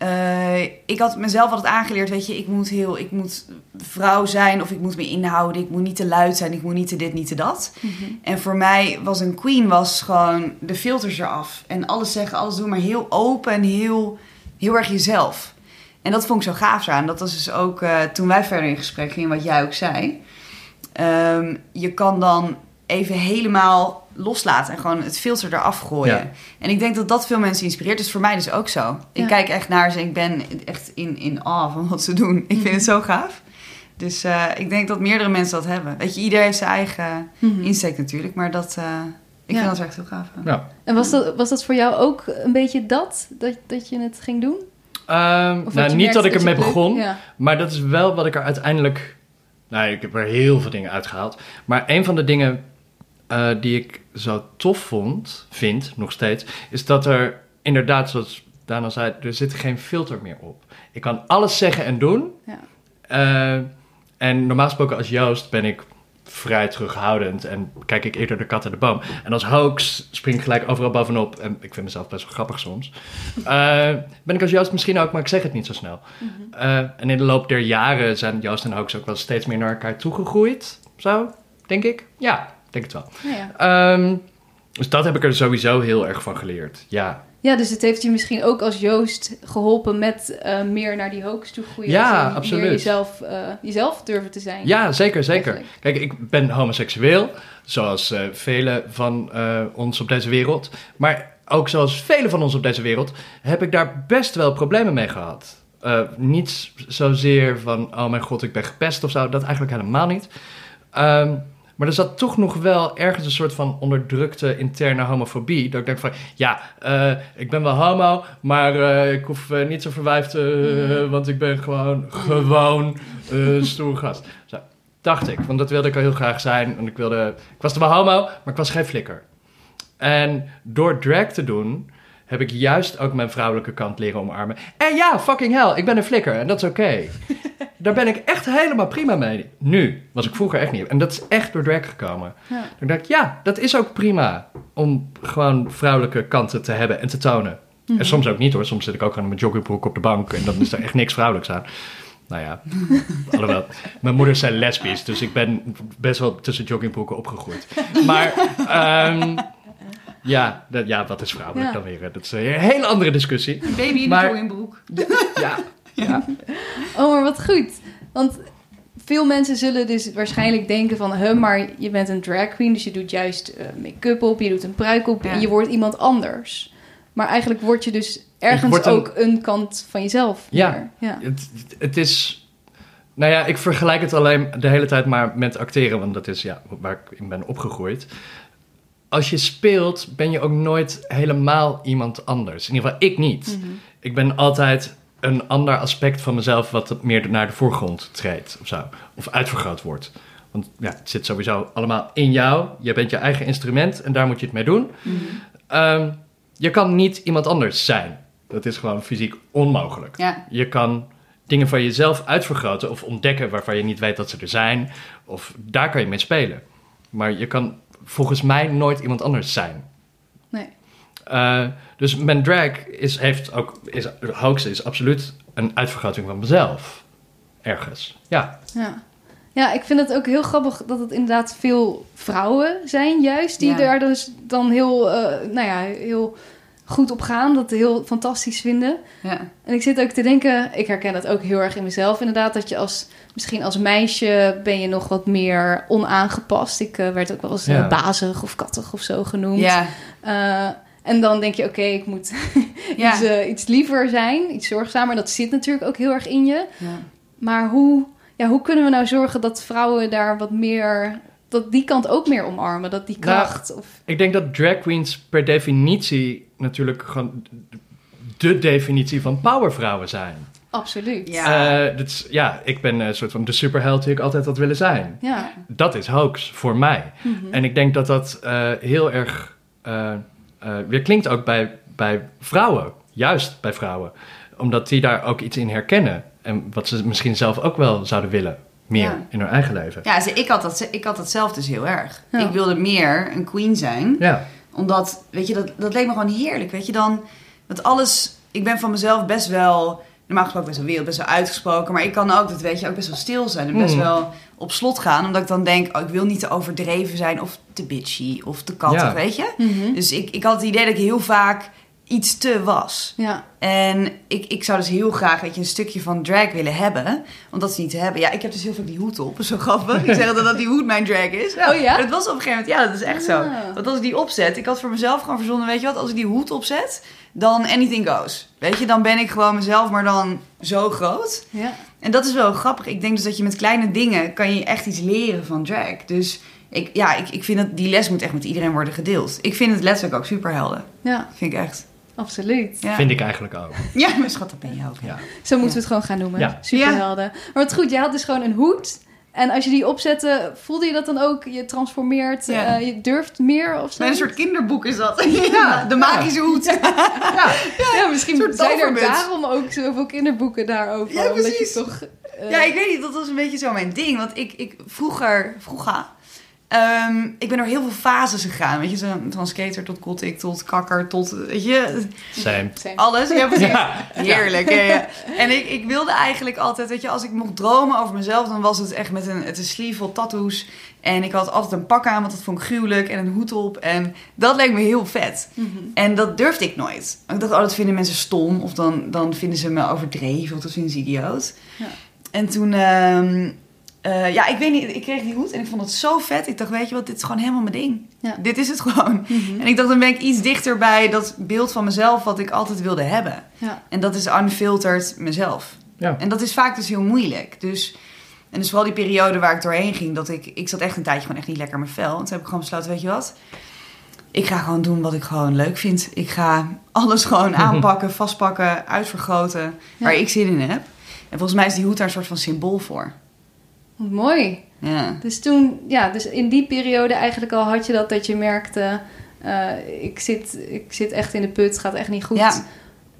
eh, ik had mezelf altijd aangeleerd, weet je, ik moet heel, ik moet vrouw zijn of ik moet me inhouden, ik moet niet te luid zijn, ik moet niet te dit, niet te dat. Mhm. En voor mij was een queen was gewoon de filters eraf en alles zeggen, alles doen, maar heel open en heel, heel erg jezelf. En dat vond ik zo gaaf aan. Dat was dus ook eh, toen wij verder in gesprek gingen, wat jij ook zei. Ehm, je kan dan even helemaal loslaten en gewoon het filter eraf gooien. Ja. En ik denk dat dat veel mensen inspireert. Dus voor mij dus ook zo. Ik Ja. kijk echt naar ze ik ben echt in, in awe van wat ze doen. Ik vind het zo gaaf. Dus eh, ik denk dat meerdere mensen dat hebben. Weet je, ieder heeft zijn eigen Mhm. insteek natuurlijk. Maar dat, eh, ik Ja. vind dat echt heel gaaf. Ja. En was dat, was dat voor jou ook een beetje dat, dat, dat je het ging doen? Ehm, Of nou, niet dat ik ermee begon, Ja. maar dat is wel wat ik er uiteindelijk... Nou, ik heb er heel veel dingen uitgehaald. Maar een van de dingen eh, die ik zo tof vond, vind, nog steeds... is dat er inderdaad, zoals Dana zei, er zit geen filter meer op. Ik kan alles zeggen en doen. Ja. Eh, en normaal gesproken als Joost ben ik vrij terughoudend en kijk ik eerder de kat uit de boom. En als hoax spring ik gelijk overal bovenop. En ik vind mezelf best wel grappig soms. Eh, ben ik als Joost misschien ook, maar ik zeg het niet zo snel. Eh, en in de loop der jaren zijn Joost en hoax ook wel steeds meer naar elkaar toegegroeid. Zo, denk ik. Ja, denk het wel. Ja. Ehm, dus dat heb ik er sowieso heel erg van geleerd. Ja, ja, dus het heeft je misschien ook als Joost geholpen met eh, meer naar die hoax toe groeien. Ja, absoluut. Meer jezelf, eh, jezelf durven te zijn. Ja, zeker, zeker. Eigenlijk. Kijk, ik ben homoseksueel, zoals eh velen van ons op deze wereld. Maar ook zoals velen van ons op deze wereld, heb ik daar best wel problemen mee gehad. Eh, niet zozeer van, oh mijn god, ik ben gepest of zo, dat eigenlijk helemaal niet. Ehm, maar er zat toch nog wel ergens een soort van onderdrukte interne homofobie. Dat ik denk van, ja, eh, ik ben wel homo, maar eh, ik hoef eh, niet zo verwijfd, te want ik ben gewoon, gewoon stoer gast. Zo, dacht ik, want dat wilde ik al heel graag zijn. En ik, wilde, ik was er wel homo, maar ik was geen flikker. En door drag te doen, heb ik juist ook mijn vrouwelijke kant leren omarmen. En ja, fucking hell, ik ben een flikker en dat is oké. Daar ben ik echt helemaal prima mee. Nu, was ik vroeger echt niet. En dat is echt door drag gekomen. Ja. Dan dacht ik, ja, dat is ook prima. Om gewoon vrouwelijke kanten te hebben en te tonen. En soms ook niet hoor. Soms zit ik ook gewoon in mijn joggingbroek op de bank. En dan is er echt niks vrouwelijks aan. Nou ja, alhoewel. Mijn moeder zijn lesbisch. Dus ik ben best wel tussen joggingbroeken opgegroeid. Maar ehm, ja, dat, ja, wat is vrouwelijk Ja. dan weer? Dat is een hele andere discussie. Baby in de Maar- joggingbroek. Ja, ja. Oh, maar wat goed. Want veel mensen zullen dus waarschijnlijk denken van... Huh, maar je bent een drag queen, dus je doet juist eh, make-up op... je doet een pruik op Ja. en je wordt iemand anders. Maar eigenlijk word je dus ergens een- ook een kant van jezelf. Ja. meer. ja. Het, het is. Nou ja, ik vergelijk het alleen de hele tijd maar met acteren, want dat is ja, waar ik in ben opgegroeid. Als je speelt, ben je ook nooit helemaal iemand anders. In ieder geval, ik niet. Mhm. Ik ben altijd een ander aspect van mezelf wat meer naar de voorgrond treedt of zo. Of uitvergroot wordt. Want ja, het zit sowieso allemaal in jou. Je bent je eigen instrument en daar moet je het mee doen. Ehm, je kan niet iemand anders zijn. Dat is gewoon fysiek onmogelijk. Ja. Je kan dingen van jezelf uitvergroten of ontdekken waarvan je niet weet dat ze er zijn. Of daar kan je mee spelen. Maar je kan volgens mij nooit iemand anders zijn. Nee. Uh, dus mijn drag is, heeft ook, is, is absoluut een uitvergroting van mezelf. Ergens, ja. Ja. Ja, ik vind het ook heel grappig dat het inderdaad veel vrouwen zijn, juist, die Ja. daar dus dan heel, eh, nou ja, heel goed op gaan, dat heel fantastisch vinden. Ja. En ik zit ook te denken, ik herken dat ook heel erg in mezelf, inderdaad, dat je als, misschien als meisje ben je nog wat meer onaangepast. Ik eh, werd ook wel eens eh, Ja. bazig of kattig of zo genoemd. Ja. Eh, en dan denk je, oké, ik moet Ja. iets, eh, iets liever zijn, iets zorgzamer. Dat zit natuurlijk ook heel erg in je. Ja. Maar hoe, ja, hoe kunnen we nou zorgen dat vrouwen daar wat meer... dat die kant ook meer omarmen? Dat die Nou, kracht... of, Ik denk dat drag queens per definitie natuurlijk gewoon de definitie van powervrouwen zijn. absoluut. Ja. Eh, dat is, ja, ik ben een soort van de superheld die ik altijd had willen zijn. Ja. Dat is hoax voor mij. Mhm. En ik denk dat dat eh, heel erg eh, eh, weer klinkt ook bij, bij vrouwen. Juist bij vrouwen. Omdat die daar ook iets in herkennen. En wat ze misschien zelf ook wel zouden willen. Meer Ja. in hun eigen leven. Ja, dus ik, had dat, ik had dat zelf dus heel erg. Ja. Ik wilde meer een queen zijn. Ja. Omdat, weet je, dat, dat leek me gewoon heerlijk. Weet je, dan... Dat alles... Ik ben van mezelf best wel... Normaal gesproken best wel wereld, best wel uitgesproken. Maar ik kan ook, dat weet je, ook best wel stil zijn. En best Mm. wel op slot gaan. Omdat ik dan denk, oh, ik wil niet te overdreven zijn. Of te bitchy. Of te kattig, Ja. weet je. Mhm. Dus ik, ik had het idee dat ik heel vaak iets te was. Ja. En ik, ik zou dus heel graag weet je, een stukje van drag willen hebben. Om dat niet te hebben. Ja, ik heb dus heel vaak die hoed op. Dat is zo grappig. Ik zeg dat, dat die hoed mijn drag is. Oh ja? Maar dat was op een gegeven moment... Ja, dat is echt zo. Ah. Want als ik die opzet... Ik had voor mezelf gewoon verzonnen... Weet je wat? Als ik die hoed opzet... Dan anything goes. Weet je? Dan ben ik gewoon mezelf, maar dan zo groot. Ja. En dat is wel grappig. Ik denk dus dat je met kleine dingen... Kan je echt iets leren van drag. Dus... Ik, ja, ik, ik vind dat die les moet echt met iedereen worden gedeeld. Ik vind het letterlijk ook superhelden. ja, Vind ik echt. Absoluut. Ja, Vind ik eigenlijk ook. ja mijn schat, dat ben je ook. Ja. Zo moeten we het gewoon gaan noemen. Ja. Superhelden. Maar wat goed, je had dus gewoon een hoed. En als je die opzette, voelde je dat dan ook? Je transformeert, Ja. eh, je durft meer of zo? Een soort kinderboek is dat. Ja, de magische hoed. Ja, misschien zijn er daarom ook zoveel kinderboeken daarover. Ja, omdat je precies. toch... eh, Ja, ik weet niet, dat was een beetje zo mijn ding. Want ik, ik vroeger, vroeger, ehm, ik ben door heel veel fases gegaan. Weet je, zo, van skater tot gothic, tot kakker, tot, weet je, Same. Same. alles. Ja, precies. Ja. Heerlijk. Ja, ja. En ik, ik wilde eigenlijk altijd, weet je, als ik mocht dromen over mezelf, dan was het echt met een, het een sleeve vol tattoos. En ik had altijd een pak aan, want dat vond ik gruwelijk. En een hoed op. En dat leek me heel vet. Mhm. En dat durfde ik nooit. Ik dacht, oh, dat vinden mensen stom. Of dan, dan vinden ze me overdreven. Of dat vinden ze idioot. Ja. En toen, ehm, eh, ja, ik weet niet. Ik kreeg die hoed en ik vond het zo vet. Ik dacht, weet je wat, dit is gewoon helemaal mijn ding. Ja. Dit is het gewoon. Mhm. En ik dacht, dan ben ik iets dichter bij dat beeld van mezelf wat ik altijd wilde hebben. Ja. En dat is unfiltered mezelf. Ja. En dat is vaak dus heel moeilijk. Dus, en dus vooral die periode waar ik doorheen ging, dat ik, ik zat echt een tijdje gewoon echt niet lekker in mijn vel. En toen heb ik gewoon besloten, weet je wat? Ik ga gewoon doen wat ik gewoon leuk vind. Ik ga alles gewoon aanpakken, vastpakken, uitvergroten, waar ik zin in heb. En volgens mij is die hoed daar een soort van symbool voor. Wat mooi. Ja. Dus toen, ja, dus in die periode eigenlijk al had je dat dat je merkte... eh, ik, zit, ik zit echt in de put, het gaat echt niet goed. Ja.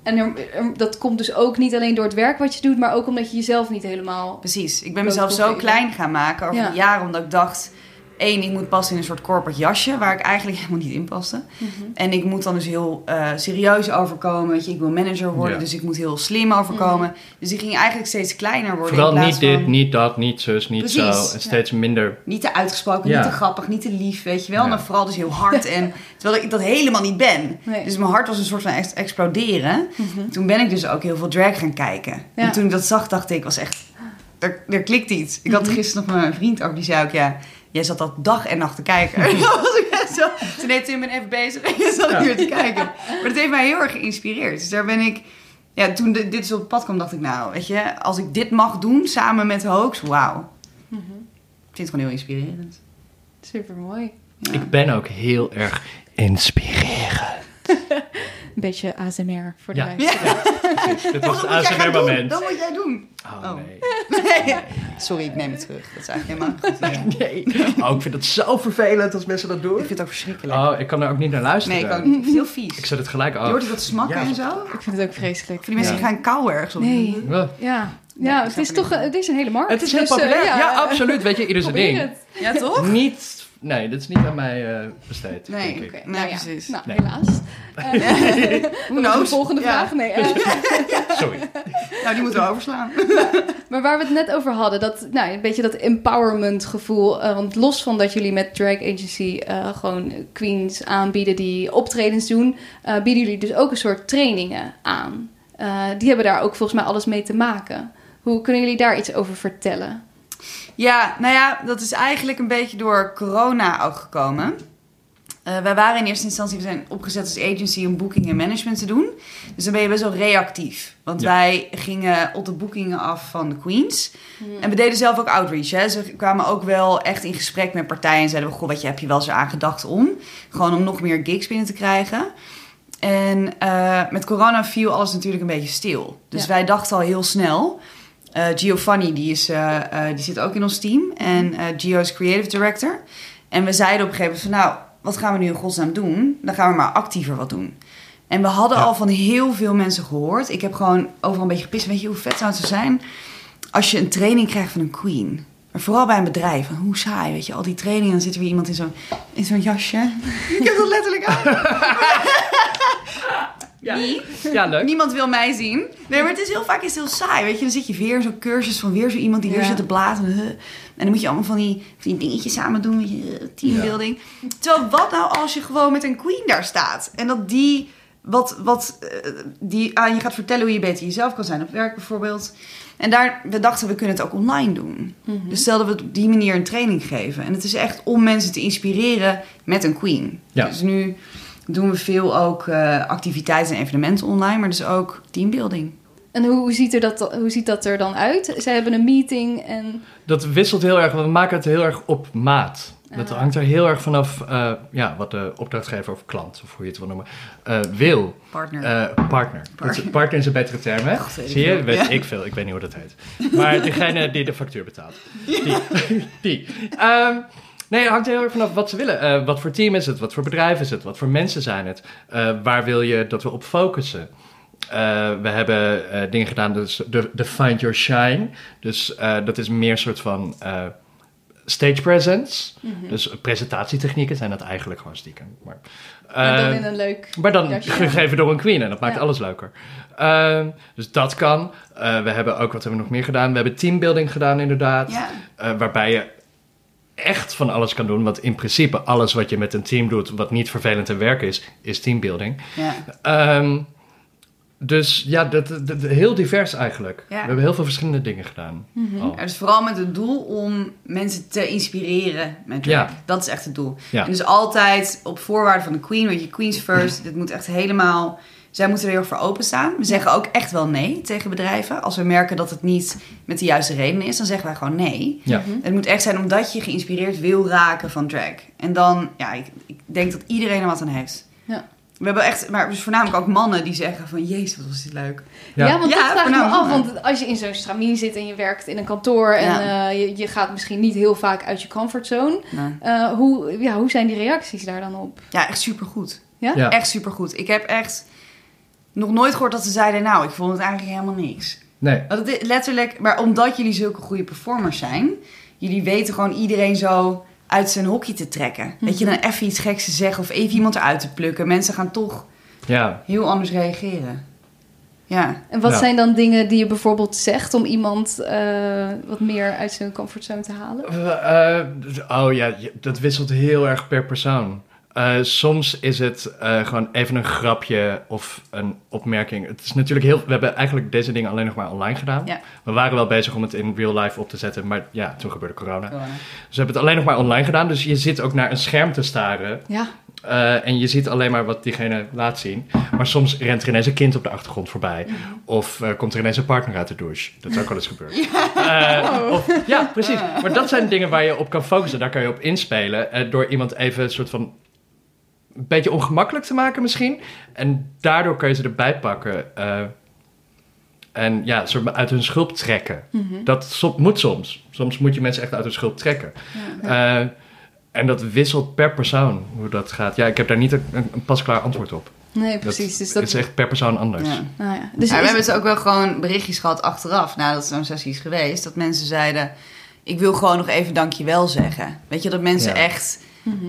En er- er- dat komt dus ook niet alleen door het werk wat je doet... maar ook omdat je jezelf niet helemaal... Precies. Ik ben mezelf zo klein gaan maken over Ja. jaren, omdat ik dacht... één, ik moet passen in een soort corporate jasje, waar ik eigenlijk helemaal niet in paste. Mhm. En ik moet dan dus heel eh, serieus overkomen. Weet je, ik wil manager worden, Ja. dus ik moet heel slim overkomen. Dus die ging eigenlijk steeds kleiner worden. Vooral niet dit, van niet dat, niet zus, niet Precies. zo. En steeds minder. Niet te uitgesproken, Ja. niet te grappig, niet te lief, weet je wel. Ja. Maar vooral dus heel hard. En, terwijl ik dat helemaal niet ben. Nee. Dus mijn hart was een soort van ex- exploderen. Mhm. Toen ben ik dus ook heel veel drag gaan kijken. Ja. En toen ik dat zag, dacht ik, was echt... Er, er klikt iets. Ik had Mhm. gisteren nog met mijn vriend over, die zei ook, ja... Jij zat al dag en nacht te kijken. Dat was ik echt zo. Toen deed Tim ben even bezig en je zat Ja. hier te kijken. Maar dat heeft mij heel erg geïnspireerd. Dus daar ben ik... Ja, toen de- dit zo op het pad kwam, dacht ik, nou, weet je... Als ik dit mag doen, samen met Hoax, wauw. Mhm. Ik vind het gewoon heel inspirerend. Super mooi. Ja. Ik ben ook heel erg inspirerend. beetje ASMR voor de Ja. luisteraar. Dit was het dat moet jij gaan doen. ASMR-moment. Dat moet jij doen. Oh, Oh. nee. Sorry, ik neem het terug. Dat is eigenlijk helemaal goed. Nee. Oh, ik vind het zo vervelend als mensen dat Ik doen. vind het ook verschrikkelijk. Oh, ik kan er ook niet naar luisteren. nee, ik kan niet. Heel vies. Ik zet het gelijk Je af. hoort het wat smakken Ja. en zo. Ik vind het ook vreselijk. Voor die mensen Ja. die gaan kauwen ergens op. Nee. Ja. Ja, Nee, ja ik het is toch een- het is een hele markt. Het is heel Dus, eh, populair. ja, absoluut. Weet je, ieder zijn probeer ding. het. Ja, toch? Niet... Nee, dit is niet aan mij eh, besteed, Nee. Oké, Nee, nou ja. precies. Nou, Nee. helaas. Eh, Hoe dat is de volgende Ja. vraag. Nee, eh, Sorry. Nou, die moeten we overslaan. Maar waar we het net over hadden, dat, nou, een beetje dat empowerment gevoel. eh, want los van dat jullie met Drag Agency eh, gewoon queens aanbieden die optredens doen, eh, bieden jullie dus ook een soort trainingen aan. Eh, die hebben daar ook volgens mij alles mee te maken. Hoe kunnen jullie daar iets over vertellen? Ja, nou ja, dat is eigenlijk een beetje door corona ook gekomen. Eh, wij waren in eerste instantie, we zijn opgezet als agency om booking en management te doen. Dus dan ben je best wel reactief. Want Ja. wij gingen op de boekingen af van de queens. En we deden zelf ook outreach. Hè. Ze kwamen ook wel echt in gesprek met partijen en zeiden we, goh, wat je, heb je wel eens aan gedacht om? Gewoon om nog meer gigs binnen te krijgen. En eh, met corona viel alles natuurlijk een beetje stil. Dus Ja. wij dachten al heel snel. Eh Giovanni, die, is, eh, eh, die zit ook in ons team. En Gio is creative director. En we zeiden op een gegeven moment van... nou, wat gaan we nu in godsnaam doen? Dan gaan we maar actiever wat doen. En we hadden Ja. al van heel veel mensen gehoord. Ik heb gewoon overal een beetje gepist. Weet je hoe vet zou het zijn als je een training krijgt van een queen? Maar vooral bij een bedrijf. Van, hoe saai, weet je. Al die trainingen, dan zit er weer iemand in zo'n, in zo'n jasje. Ik heb dat letterlijk aan. Ja. Ja, leuk. Niemand wil mij zien. Nee, maar het is heel vaak is heel saai. Weet je, dan zit je weer in zo'n cursus van weer zo iemand die weer Ja. zit te blazen. En dan moet je allemaal van die, van die dingetjes samen doen. Weet je, teambuilding. Terwijl wat nou als je gewoon met een queen daar staat? En dat die, wat, wat, eh, die aan je gaat vertellen hoe je beter jezelf kan zijn op werk bijvoorbeeld. En daar, we dachten we kunnen het ook online doen. Mhm. Dus stelden we het op die manier een training geven. En het is echt om mensen te inspireren met een queen. Ja. Dus nu doen we veel ook eh, activiteiten en evenementen online, maar dus ook teambuilding. En hoe, hoe, ziet er dat, hoe ziet dat er dan uit? Zij hebben een meeting en... Dat wisselt heel erg, want we maken het heel erg op maat. Dat Ah. hangt er heel erg vanaf eh, ja, wat de opdrachtgever of klant, of hoe je het wil noemen, eh, wil. Partner. Eh, partner. Dat is- partner is een betere term, hè? God, Zie je? veel. Weet Ja. ik veel. Ik weet niet hoe dat heet. Maar degene die de factuur betaalt. Die. die. Ehm, nee, het hangt heel erg vanaf wat ze willen. Eh, wat voor team is het? Wat voor bedrijf is het? Wat voor mensen zijn het? Eh, waar wil je dat we op focussen? Eh, we hebben dingen gedaan, dus de, de Find Your Shine. Dus dat is meer een soort van stage presence. Mhm. Dus presentatietechnieken zijn dat eigenlijk gewoon stiekem. Maar, Maar dan in een leuk... maar dan jasje. gegeven door een queen en dat maakt Ja. alles leuker. Dus dat kan. We hebben ook, wat hebben we nog meer gedaan? We hebben teambuilding gedaan inderdaad. ja. Waarbij je echt van alles kan doen. Want in principe alles wat je met een team doet, wat niet vervelend en werk is, is teambuilding. ja. Ehm, dus ja, dat, heel divers eigenlijk. Ja. We hebben heel veel verschillende dingen gedaan. Al. Ja, dus vooral met het doel om mensen te inspireren met. Ja. Dat is echt het doel. Ja. En dus altijd op voorwaarden van de queen, weet je, queens first. Dit moet echt helemaal... Zij moeten er heel voor openstaan. We zeggen ook echt wel nee tegen bedrijven. Als we merken dat het niet met de juiste redenen is, dan zeggen wij gewoon nee. Ja. Mhm. Het moet echt zijn omdat je geïnspireerd wil raken van drag. En dan, ja, ik, ik denk dat iedereen er wat aan heeft. Ja. We hebben echt, maar dus voornamelijk ook mannen die zeggen van, jezus, wat was dit leuk. Ja, Ja. want Ja, dat vraag ik me af. Want als je in zo'n stramien zit en je werkt in een kantoor... en Ja. eh, je, je gaat misschien niet heel vaak uit je comfortzone... Eh, hoe, ja, hoe zijn die reacties daar dan op? ja, echt supergoed. Ja? Ja. Echt supergoed. Ik heb echt nog nooit gehoord dat ze zeiden, nou, ik vond het eigenlijk helemaal niks. Nee. Want het is letterlijk, maar omdat jullie zulke goede performers zijn, jullie weten gewoon iedereen zo uit zijn hokje te trekken. Dat je dan even iets geks te zeggen of even iemand eruit te plukken. Mensen gaan toch Ja. heel anders reageren. Ja. En wat Ja. zijn dan dingen die je bijvoorbeeld zegt... om iemand eh, wat meer uit zijn comfortzone te halen? Eh, oh ja, dat wisselt heel erg per persoon. Eh, soms is het eh, gewoon even een grapje of een opmerking. Het is natuurlijk heel. We hebben eigenlijk deze dingen alleen nog maar online gedaan. Ja. We waren wel bezig om het in real life op te zetten, maar ja, toen gebeurde corona. Corona. Dus we hebben het alleen nog maar online gedaan. Dus je zit ook naar een scherm te staren. Ja, eh, en je ziet alleen maar wat diegene laat zien. Maar soms rent er ineens een kind op de achtergrond voorbij. Of komt er ineens een partner uit de douche. Dat is ook wel eens gebeurd. Of, ja, precies. Maar dat zijn dingen waar je op kan focussen. Daar kan je op inspelen. door iemand even een soort van een beetje ongemakkelijk te maken misschien. En daardoor kan je ze erbij pakken. eh, en ja, soort uit hun schulp trekken. Mhm. Dat so- moet soms. Soms moet je mensen echt uit hun schulp trekken. Eh, en dat wisselt per persoon hoe dat gaat. Ja, ik heb daar niet een, een pasklaar antwoord op. Nee, precies. dus Het dat, is echt per persoon anders. Ja. nou ja. Dus Ja, we is- hebben dus ook wel gewoon berichtjes gehad achteraf, nadat zo'n sessie is geweest, dat mensen zeiden: Ik wil gewoon nog even dankjewel zeggen. Weet je, dat mensen Ja. Mhm.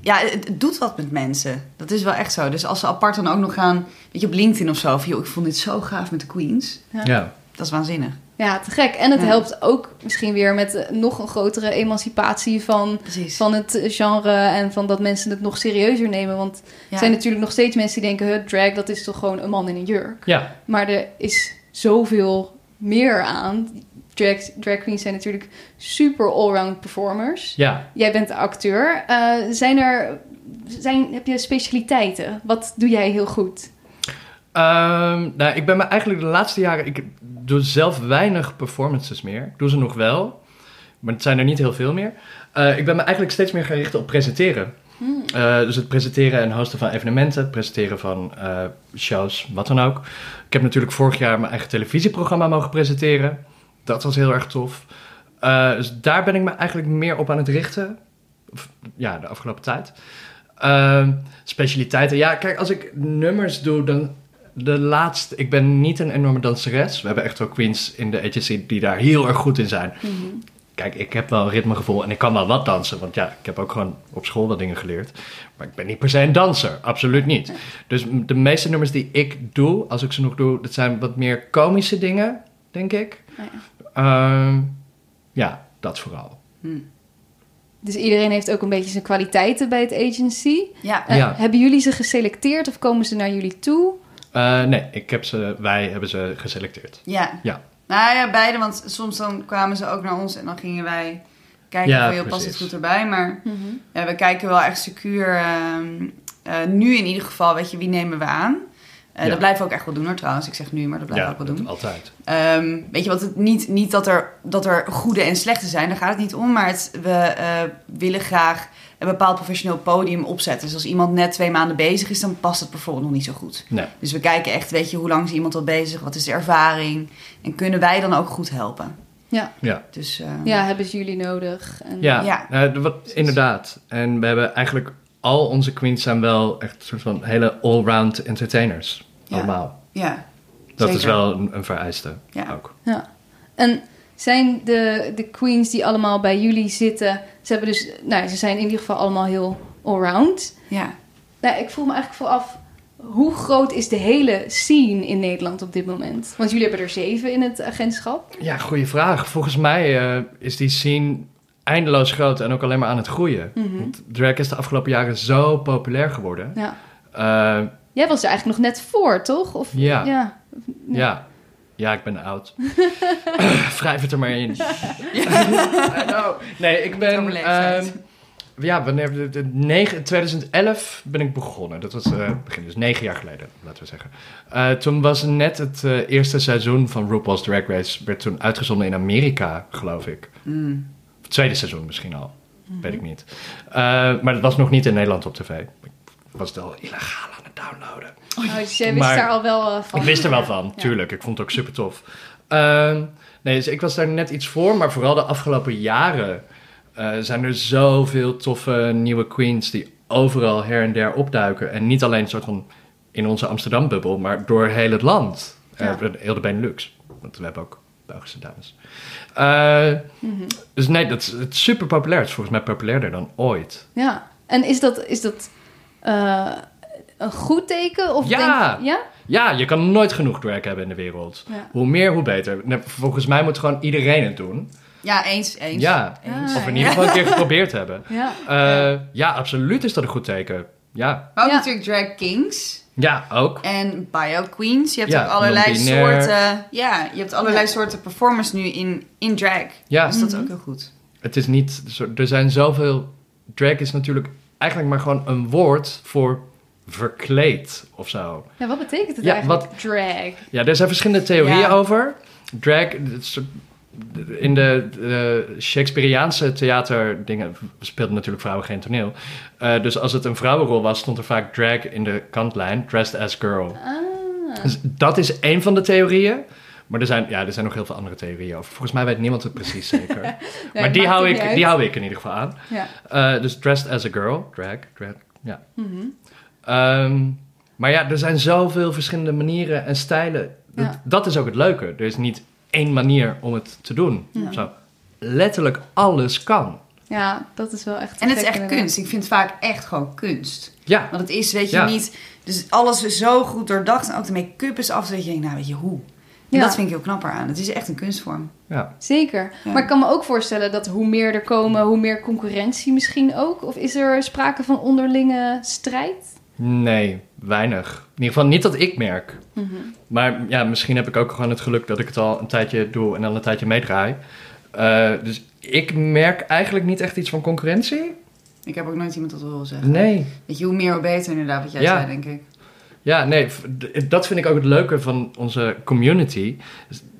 Ja, het, het doet wat met mensen. Dat is wel echt zo. Dus als ze apart dan ook nog gaan, weet je, op LinkedIn of zo, van joh, ik vond dit zo gaaf met de Queens. Ja. Ja. Dat is waanzinnig. Ja, te gek. En het Ja. helpt ook misschien weer met eh, nog een grotere emancipatie van, Precies. van het eh, genre en van dat mensen het nog serieuzer nemen. Want er zijn natuurlijk nog steeds mensen die denken, drag, dat is toch gewoon een man in een jurk. ja. Maar er is zoveel meer aan. Drag, drag queens zijn natuurlijk super allround performers. Ja. Jij bent acteur. Eh, zijn er, zijn, heb je specialiteiten? Wat doe jij heel goed? Ehm, nou, ik ben me eigenlijk de laatste jaren... Ik doe zelf weinig performances meer. Ik doe ze nog wel. Maar het zijn er niet heel veel meer. Eh, ik ben me eigenlijk steeds meer gaan richten op presenteren. Hmm. Eh, dus het presenteren en hosten van evenementen, het presenteren van shows, wat dan ook. Ik heb natuurlijk vorig jaar mijn eigen televisieprogramma mogen presenteren. Dat was heel erg tof. Eh, dus daar ben ik me eigenlijk meer op aan het richten. Of, ja, de afgelopen tijd. Ehm, specialiteiten. Ja, kijk, als ik nummers doe, dan de laatste... Ik ben niet een enorme danseres. We hebben echt wel queens in de agency die daar heel erg goed in zijn. Mhm. Kijk, ik heb wel een ritmegevoel en ik kan wel wat dansen. Want ja, ik heb ook gewoon op school wat dingen geleerd. Maar ik ben niet per se een danser. Absoluut niet. Dus de meeste nummers die ik doe, als ik ze nog doe, dat zijn wat meer komische dingen, denk ik. Ja. Ehm, ja, dat vooral. Hm. Dus iedereen heeft ook een beetje zijn kwaliteiten bij het agency. Ja. Eh, Ja. Hebben jullie ze geselecteerd of komen ze naar jullie toe? Eh, nee, ik heb ze, wij hebben ze geselecteerd. Ja. Ja. Nou ja, beide, want soms dan kwamen ze ook naar ons en dan gingen wij kijken Ja, joh, past het goed erbij? Maar ja, we kijken wel echt secuur, ehm, eh, nu in ieder geval, weet je, wie nemen we aan? Ja. Dat blijven we ook echt wel doen hoor trouwens. Ik zeg nu, maar dat blijven we ook wel doen. altijd. Ehm, weet je wat, het, niet, niet dat er, dat er goede en slechte zijn, daar gaat het niet om. Maar het, we eh, willen graag een bepaald professioneel podium opzetten. Dus als iemand net twee maanden bezig is, dan past het bijvoorbeeld nog niet zo goed. Nee. Dus we kijken echt, weet je, hoe lang is iemand al bezig? Wat is de ervaring? En kunnen wij dan ook goed helpen? Ja. Ja. Dus eh, Ja, hebben ze jullie nodig? En, Ja, Ja. wat, inderdaad. En we hebben eigenlijk al onze queens zijn wel echt een soort van hele allround entertainers. Ja. Allemaal. ja, Dat Zeker. is wel een, een vereiste Ja. ook. Ja. En zijn de, de queens die allemaal bij jullie zitten... Ze, hebben dus, nou, ze zijn in ieder geval allemaal heel allround. ja. Nou, ik vroeg me eigenlijk vooraf... Hoe groot is de hele scene in Nederland op dit moment? Want jullie hebben er zeven in het agentschap. Ja, goede vraag. Volgens mij eh, is die scene eindeloos groot en ook alleen maar aan het groeien. Mhm. Want drag is de afgelopen jaren zo populair geworden. Ja. Eh, Jij was er eigenlijk nog net voor, toch? Of, Ja. ja. ja. ja, ik ben oud. Wrijf het er maar in. I know. Nee, ik ben... Ehm, ja, wanneer, de, de, negen- 2011 ben ik begonnen. Dat was eh, begin, dus negen jaar geleden, laten we zeggen. Eh, toen was net het eh, eerste seizoen van RuPaul's Drag Race... werd toen uitgezonden in Amerika, geloof ik. Mm. Het tweede seizoen misschien al. Weet ik niet. Eh, maar dat was nog niet in Nederland op tv. Was het al illegaal downloaden. Oh, dus jij wist Maar- daar al wel eh, van. Ik wist er wel van, Ja. tuurlijk. Ik vond het ook super tof. Ehm, nee, dus ik was daar net iets voor. Maar vooral de afgelopen jaren eh, zijn er zoveel toffe nieuwe queens... die overal her en der opduiken. En niet alleen soort van in onze Amsterdam-bubbel... maar door heel het land. Ja. Eh, heel de Benelux. Want we hebben ook Belgische dames. Mhm. dus nee, dat is, het is super populair. Het is volgens mij populairder dan ooit. Ja, en is dat, is dat een goed teken? Of Ja. Denk, ja? Ja, je kan nooit genoeg drag hebben in de wereld. Ja. Hoe meer, hoe beter. Volgens mij moet gewoon iedereen het doen. Ja, eens, eens. Ja, Eens. Of in ieder geval een keer geprobeerd hebben. Ja. Eh, ja, absoluut is dat een goed teken. Ja, Maar ook Ja. natuurlijk drag kings ja ook. en bio queens. Je hebt Ja, ook allerlei soorten... Ja, je hebt allerlei Ja. soorten performers nu in, in drag. Ja, Dus dat is Mhm. ook heel goed. het is niet... Er zijn zoveel... Drag is natuurlijk eigenlijk maar gewoon een woord voor verkleed of zo. ja, wat betekent het Ja, eigenlijk? Drag. Ja, er zijn verschillende theorieën Ja. over. Drag, in de, de Shakespeareaanse theaterdingen speelden natuurlijk vrouwen geen toneel. Eh, dus als het een vrouwenrol was, stond er vaak drag in de kantlijn, dressed as girl. Ah. Dus dat is één van de theorieën. Maar er zijn, ja, er zijn nog heel veel andere theorieën over. Volgens mij weet niemand het precies zeker. Nee, maar die hou, ik, uit. die hou ik in ieder geval aan. Ja. Eh, dus dressed as a girl, drag, drag, ja. Mhm. Ehm, maar ja, er zijn zoveel verschillende manieren en stijlen. Dat, Ja. dat is ook het leuke. Er is niet één manier om het te doen. Ja. Zo, letterlijk alles kan. ja, dat is wel echt te En het is echt inderdaad. kunst. Ik vind het vaak echt gewoon kunst. Ja, Want het is, weet je, Ja. niet... Dus alles is zo goed doordacht. En ook de make-up is af. Dat je denkt, nou weet je, hoe? En Ja. dat vind ik heel knapper aan. Het is echt een kunstvorm. ja. Zeker. Ja. Maar ik kan me ook voorstellen dat hoe meer er komen, hoe meer concurrentie misschien ook. Of is er sprake van onderlinge strijd? Nee, weinig. In ieder geval niet dat ik merk. Mhm. Maar ja, misschien heb ik ook gewoon het geluk dat ik het al een tijdje doe en dan een tijdje meedraai. Eh, dus ik merk eigenlijk niet echt iets van concurrentie. Ik heb ook nooit iemand dat wil zeggen. Nee. Weet je, hoe meer hoe beter inderdaad, wat jij Ja. zei, denk ik. Ja, nee, dat vind ik ook het leuke van onze community.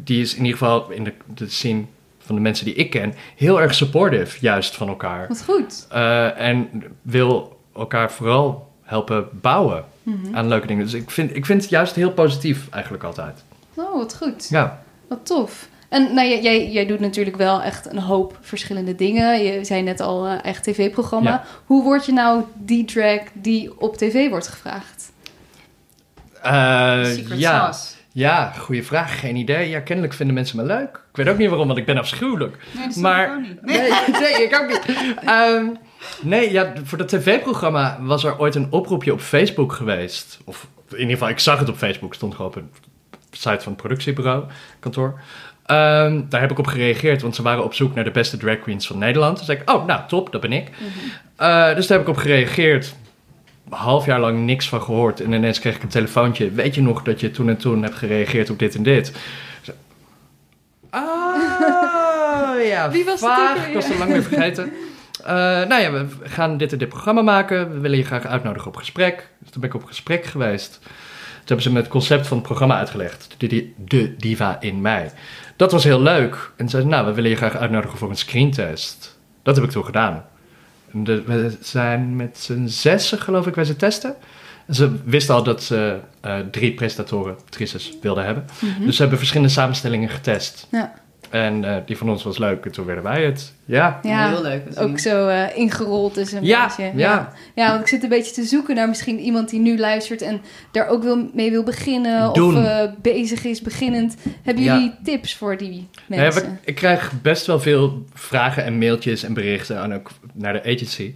Die is in ieder geval in de, de scene van de mensen die ik ken heel erg supportive, juist van elkaar. Wat goed. Eh, en wil elkaar vooral helpen bouwen Mhm. aan leuke dingen. Dus ik vind, ik vind het juist heel positief eigenlijk altijd. Oh, wat goed. Ja. Wat tof. En nou, jij, jij, jij doet natuurlijk wel echt een hoop verschillende dingen. Je zei net al eh, eigen tv-programma. Ja. Hoe word je nou die drag die op tv wordt gevraagd? Eh, Secret ja. sauce. Ja, goede vraag. Geen idee. Ja, kennelijk vinden mensen me leuk. Ik weet ook niet waarom, want ik ben afschuwelijk. Nee, dat Maar- ik ook niet. Nee, nee, ik ook niet. Ehm, nee, ja, voor dat tv-programma was er ooit een oproepje op Facebook geweest. Of in ieder geval, ik zag het op Facebook. stond gewoon op een site van het productiebureau, kantoor. Ehm, daar heb ik op gereageerd, want ze waren op zoek naar de beste drag queens van Nederland. Toen zei ik, oh, nou, top, dat ben ik. Eh, dus daar heb ik op gereageerd. Half jaar lang niks van gehoord. En ineens kreeg ik een telefoontje. Weet je nog dat je toen en toen hebt gereageerd op dit en dit? Oh, ja, Wie was het ook? Ik was het lang weer vergeten. Eh, nou ja, we gaan dit en dit programma maken. We willen je graag uitnodigen op gesprek. Dus toen ben ik op gesprek geweest. Toen hebben ze me het concept van het programma uitgelegd. De, de, de Diva in mij. Dat was heel leuk. En ze zeiden, nou, we willen je graag uitnodigen voor een screentest. Dat heb ik toen gedaan. De- we zijn met z'n zessen, geloof ik, bij ze testen. En ze wisten al dat ze eh, drie presentatoren, actrices, wilden hebben. Dus ze hebben verschillende samenstellingen getest. Ja. En eh, die van ons was leuk en toen werden wij het. Ja. Ja, Heel leuk. ook zo eh, ingerold is een Ja, beetje. ja. ja, want ik zit een beetje te zoeken naar misschien iemand die nu luistert en daar ook wil, mee wil beginnen Doen. of eh, bezig is, beginnend. Hebben Ja. jullie tips voor die ja, mensen? ik krijg best wel veel vragen en mailtjes en berichten en ook naar de agency.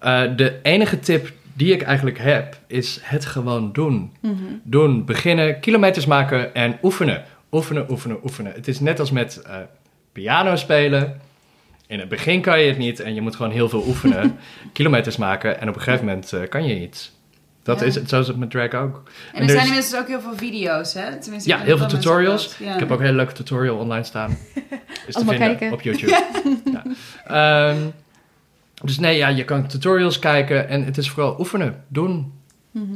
Eh, de enige tip die ik eigenlijk heb is het gewoon doen. Mhm. Doen, beginnen, kilometers maken en oefenen. Oefenen, oefenen, oefenen. Het is net als met eh, piano spelen. In het begin kan je het niet en je moet gewoon heel veel oefenen, kilometers maken en op een gegeven moment eh, kan je iets. Dat Ja. is het, zo is het met drag ook. En er zijn is- inmiddels ook heel veel video's, hè? Tenminste, Ja, heel veel tutorials. ja. Ik heb ook een hele leuke tutorial online staan. Is te vinden kijken. op YouTube. ja. Ehm, dus nee, ja, je kan tutorials kijken en het is vooral oefenen, doen. Mhm.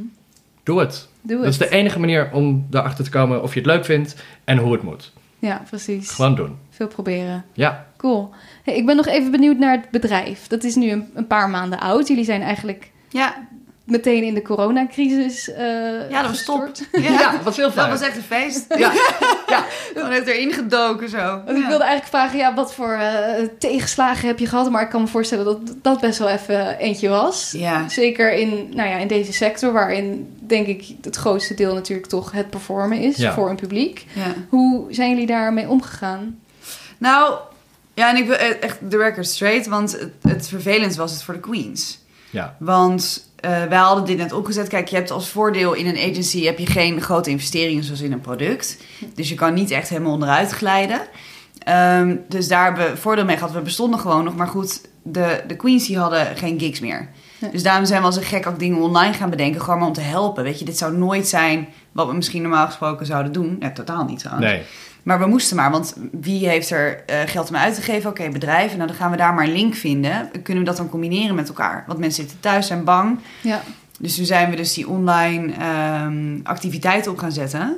Doe het. Doe Dat het. is de enige manier om erachter te komen of je het leuk vindt en hoe het moet. Ja, precies. Gewoon doen. Veel proberen. Ja, Cool. Hey, ik ben nog even benieuwd naar het bedrijf. Dat is nu een, een paar maanden oud. Jullie zijn eigenlijk Ja, meteen in de coronacrisis eh ja, dat was top. Ja, ja dat was heel dat fijn. was echt een feest. Ja, ja. Gewoon heeft erin gedoken zo. Want ik wilde eigenlijk vragen, ja, wat voor eh, tegenslagen heb je gehad? Maar ik kan me voorstellen dat dat best wel even eentje was. Ja. Zeker in, nou ja, in deze sector, waarin denk ik het grootste deel natuurlijk toch het performen is Ja. voor een publiek. ja. Hoe zijn jullie daarmee omgegaan? Nou, ja, en ik wil e- echt de record straight, want het, het vervelend was het voor de queens. Ja. Want eh, wij hadden dit net opgezet. Kijk, je hebt als voordeel in een agency heb je geen grote investeringen zoals in een product. Dus je kan niet echt helemaal onderuit glijden. Ehm, dus daar hebben we voordeel mee gehad. We bestonden gewoon nog. Maar goed, de, de queens die hadden geen gigs meer. Nee. Dus daarom zijn we als een gek ook dingen online gaan bedenken. Gewoon maar om te helpen. Weet je, dit zou nooit zijn wat we misschien normaal gesproken zouden doen. Ja, totaal niet trouwens. Nee. Maar we moesten maar, want wie heeft er eh, geld om uit te geven? Oké, bedrijven. Nou, dan gaan we daar maar een link vinden. Kunnen we dat dan combineren met elkaar? Want mensen zitten thuis, zijn bang. Ja, Dus toen zijn we dus die online ehm, activiteiten op gaan zetten.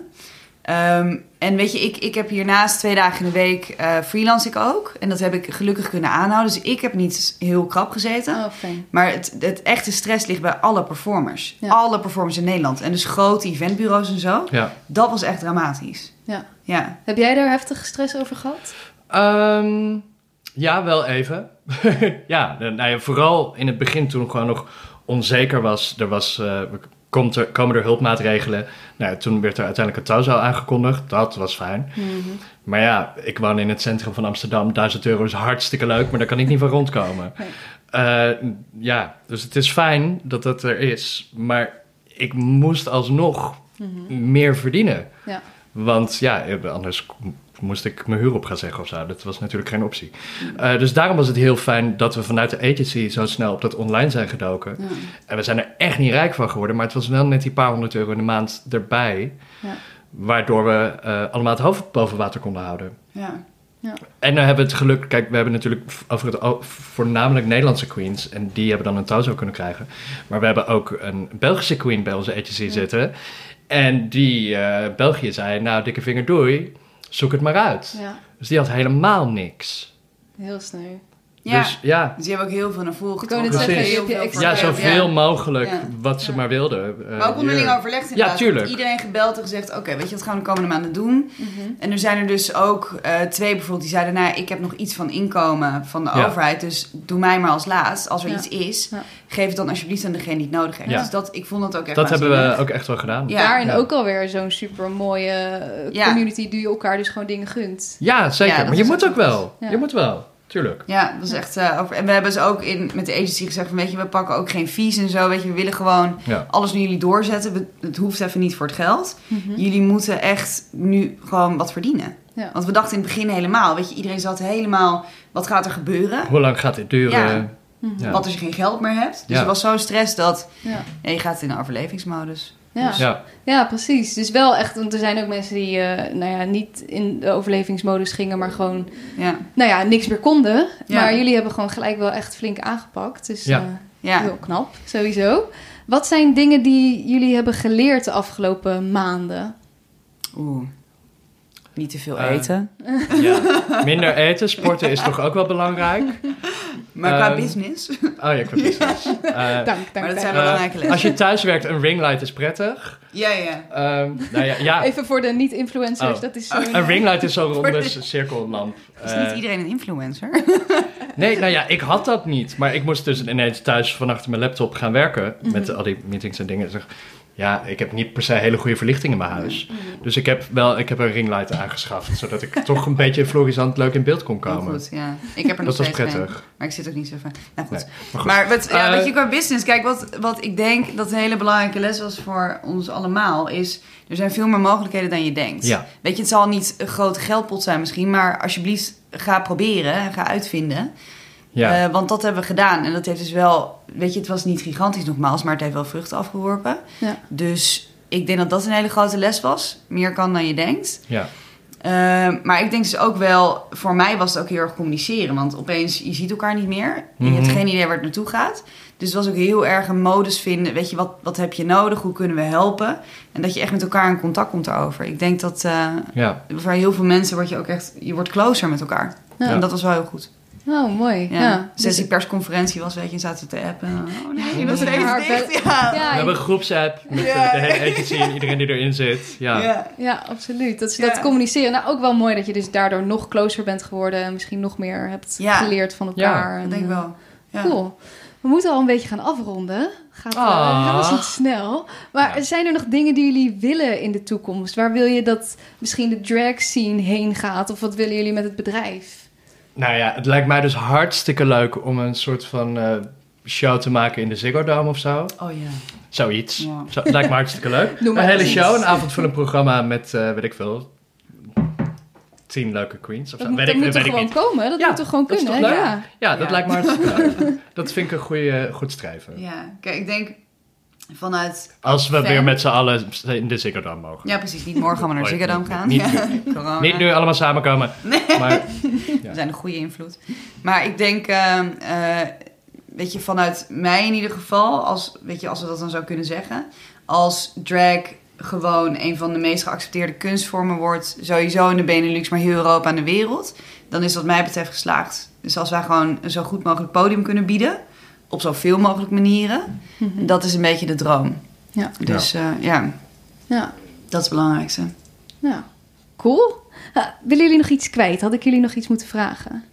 Ehm, en weet je, ik, ik heb hiernaast twee dagen in de week eh, freelance ik ook. En dat heb ik gelukkig kunnen aanhouden. Dus ik heb niet heel krap gezeten. Oh, fijn. Maar het, het echte stress ligt bij alle performers. Ja. Alle performers in Nederland. En dus grote eventbureaus en zo. Ja. Dat was echt dramatisch. Ja. Ja. Heb jij daar heftige stress over gehad? Ehm, ja, wel even. ja, nou ja, vooral in het begin toen ik gewoon nog onzeker was. Er was, eh, komt er, komen er hulpmaatregelen? Nou, ja, toen werd er uiteindelijk een touwzaal aangekondigd. Dat was fijn. Maar ja, ik woon in het centrum van Amsterdam. 1000 euro is hartstikke leuk, maar daar kan ik niet van rondkomen. Nee. Eh, ja, dus het is fijn dat dat er is. Maar ik moest alsnog meer verdienen. Ja. Want ja, anders moest ik mijn huur op gaan zeggen of zo. Dat was natuurlijk geen optie. Eh, dus daarom was het heel fijn dat we vanuit de agency zo snel op dat online zijn gedoken. Ja. En we zijn er echt niet rijk van geworden, maar het was wel net die paar honderd euro in de maand erbij. Ja. Waardoor we eh, allemaal het hoofd boven water konden houden. Ja. En dan hebben we het geluk, kijk, we hebben natuurlijk over het voornamelijk Nederlandse queens. En die hebben dan een touw kunnen krijgen. Maar we hebben ook een Belgische queen bij onze agency zitten. En die eh, België zei, nou, dikke vinger doei, zoek het maar uit. ja, Dus die had helemaal niks. heel sneu. Ja. Dus ja, Dus die hebben ook heel veel naar voren getrokken. zeggen, Heel je veel extra- ja zoveel ja. mogelijk Ja. wat ze Ja. maar wilden. Eh, Maar ook onderling hier. overlegd Ja, inderdaad. tuurlijk. Iedereen gebeld en gezegd, oké, weet je, wat gaan we de komende maanden doen? Mhm. En er zijn er dus ook eh, twee bijvoorbeeld die zeiden... nou, ik heb nog iets van inkomen van de Ja. overheid... dus doe mij maar als laatst. Als er Ja. iets is, Ja. geef het dan alsjeblieft aan degene die het nodig heeft. Ja. Dus dat, ik vond dat ook echt Dat hebben we ook echt wel gedaan. Ja. Daarin Ja. ook alweer zo'n super mooie Ja. community die elkaar dus gewoon dingen gunt. Ja, zeker. Ja, maar je moet ook wel. Ja. Je moet wel, tuurlijk. Ja, dat is echt eh, over. En we hebben ze ook in, met de agency gezegd: van, weet je, we pakken ook geen fees en zo. Weet je, we willen gewoon Ja. alles nu jullie doorzetten. We- het hoeft even niet voor het geld. Mhm. Jullie moeten echt nu gewoon wat verdienen. Ja. Want we dachten in het begin helemaal, weet je, iedereen zat helemaal, wat gaat er gebeuren? Hoe lang gaat dit duren? Ja. Mhm. Ja. Wat als je geen geld meer hebt? Dus Ja. er was zo'n stress dat Ja. ja, je gaat in een overlevingsmodus. Ja. Ja. ja, precies. Dus wel echt, want er zijn ook mensen die eh, nou ja, niet in de overlevingsmodus gingen, maar gewoon Ja, nou ja, niks meer konden. Ja. Maar jullie hebben gewoon gelijk wel echt flink aangepakt. Dus Ja. eh, ja. heel knap, sowieso. Wat zijn dingen die jullie hebben geleerd de afgelopen maanden? Oeh. Niet te veel Eh, eten. Ja. Minder eten, sporten is toch ook wel belangrijk? Maar qua ehm, business. Oh ja, qua business. Eh, Dank, dank. maar dat dank. zijn eh, belangrijke lessen. als je thuis werkt, een ringlight is prettig. Ja, ja. Ehm, nou ja, ja Even voor de niet-influencers, Oh. dat is zo'n... een ringlight is zo'n ronde cirkellamp. Is Eh, niet iedereen een influencer? nee, nou ja, ik had dat niet. Maar ik moest dus ineens thuis van achter mijn laptop gaan werken. Met Mhm. al die meetings en dingen. Ja, ik heb niet per se hele goede verlichting in mijn huis. Mhm. Dus ik heb wel ik heb een ringlight aangeschaft. Zodat ik toch een beetje florisant leuk in beeld kon komen. goed, ja. Ik heb er nog Dat geen. prettig. Maar ik zit ook niet zo van. Nou goed. Nee, maar goed. Maar wat, ja, Eh, je, qua business, kijk, wat, wat ik denk dat een hele belangrijke les was voor ons allemaal, is er zijn veel meer mogelijkheden dan je denkt. Ja. Weet je, het zal niet een grote geldpot zijn misschien, maar alsjeblieft ga proberen en ga uitvinden. Ja. Eh, want dat hebben we gedaan en dat heeft dus wel, weet je, het was niet gigantisch nogmaals, maar het heeft wel vruchten afgeworpen. Ja. Dus ik denk dat dat een hele grote les was. Meer kan dan je denkt. ja. Ehm, maar ik denk dus ook wel, voor mij was het ook heel erg communiceren. Want opeens, je ziet elkaar niet meer. En je hebt Mhm. geen idee waar het naartoe gaat. Dus het was ook heel erg een modus vinden. Weet je, wat, wat heb je nodig? Hoe kunnen we helpen? En dat je echt met elkaar in contact komt daarover. Ik denk dat eh, ja. voor heel veel mensen word je ook echt... Je wordt closer met elkaar. Ja. En dat was wel heel goed. Oh, mooi. Ja. Ja. Dus die persconferentie was, weet je, en zaten we te appen. Oh nee, Ja, dat is ja. even Haar dicht. bed- Ja. We ja, hebben een groepsapp met Ja. eh, de hele agency en iedereen die erin zit. Ja. Ja. Ja, absoluut. Dat, is Ja. dat communiceren. Nou, ook wel mooi dat je dus daardoor nog closer bent geworden. En misschien nog meer hebt Ja. geleerd van elkaar. Dat En, denk ik eh, wel. Ja. Cool. We moeten al een beetje gaan afronden. Gaat uh, Ah. heel iets snel. Maar Ja. zijn er nog dingen die jullie willen in de toekomst? Waar wil je dat misschien de drag scene heen gaat? Of wat willen jullie met het bedrijf? Nou ja, het lijkt mij dus hartstikke leuk om een soort van eh, show te maken in de Ziggo Dome of zo. Oh ja. Zoiets. Ja. Zo, het lijkt me hartstikke leuk. Een hele show, een avondvullend programma met, eh, weet ik veel, tien leuke queens of Dat, zo. moet- weet dat ik, moet ik gewoon niet. komen? Dat Ja, moet toch gewoon kunnen? Ja. Ja, dat lijkt me hartstikke leuk. Dat vind ik een goede, goed streven. Ja. Kijk, ik denk vanuit Als we weer met z'n allen in de Ziggo Dome mogen. Ja, precies. Niet morgen gaan we naar Ooit Ziggo Dome niet, gaan. niet corona. Niet nu allemaal samenkomen. Maar We zijn een goede invloed. Maar ik denk, ehm, eh, weet je, vanuit mij in ieder geval, als, weet je, als we dat dan zo kunnen zeggen, als drag gewoon een van de meest geaccepteerde kunstvormen wordt. Sowieso in de Benelux, maar heel Europa en de wereld. Dan is wat mij betreft geslaagd. Dus als wij gewoon een zo goed mogelijk podium kunnen bieden. Op zoveel mogelijk manieren. Mhm. Dat is een beetje de droom. Ja. Dus ja, ja Ja, dat is het belangrijkste. ja. Cool. Uh, willen jullie nog iets kwijt? Had ik jullie nog iets moeten vragen?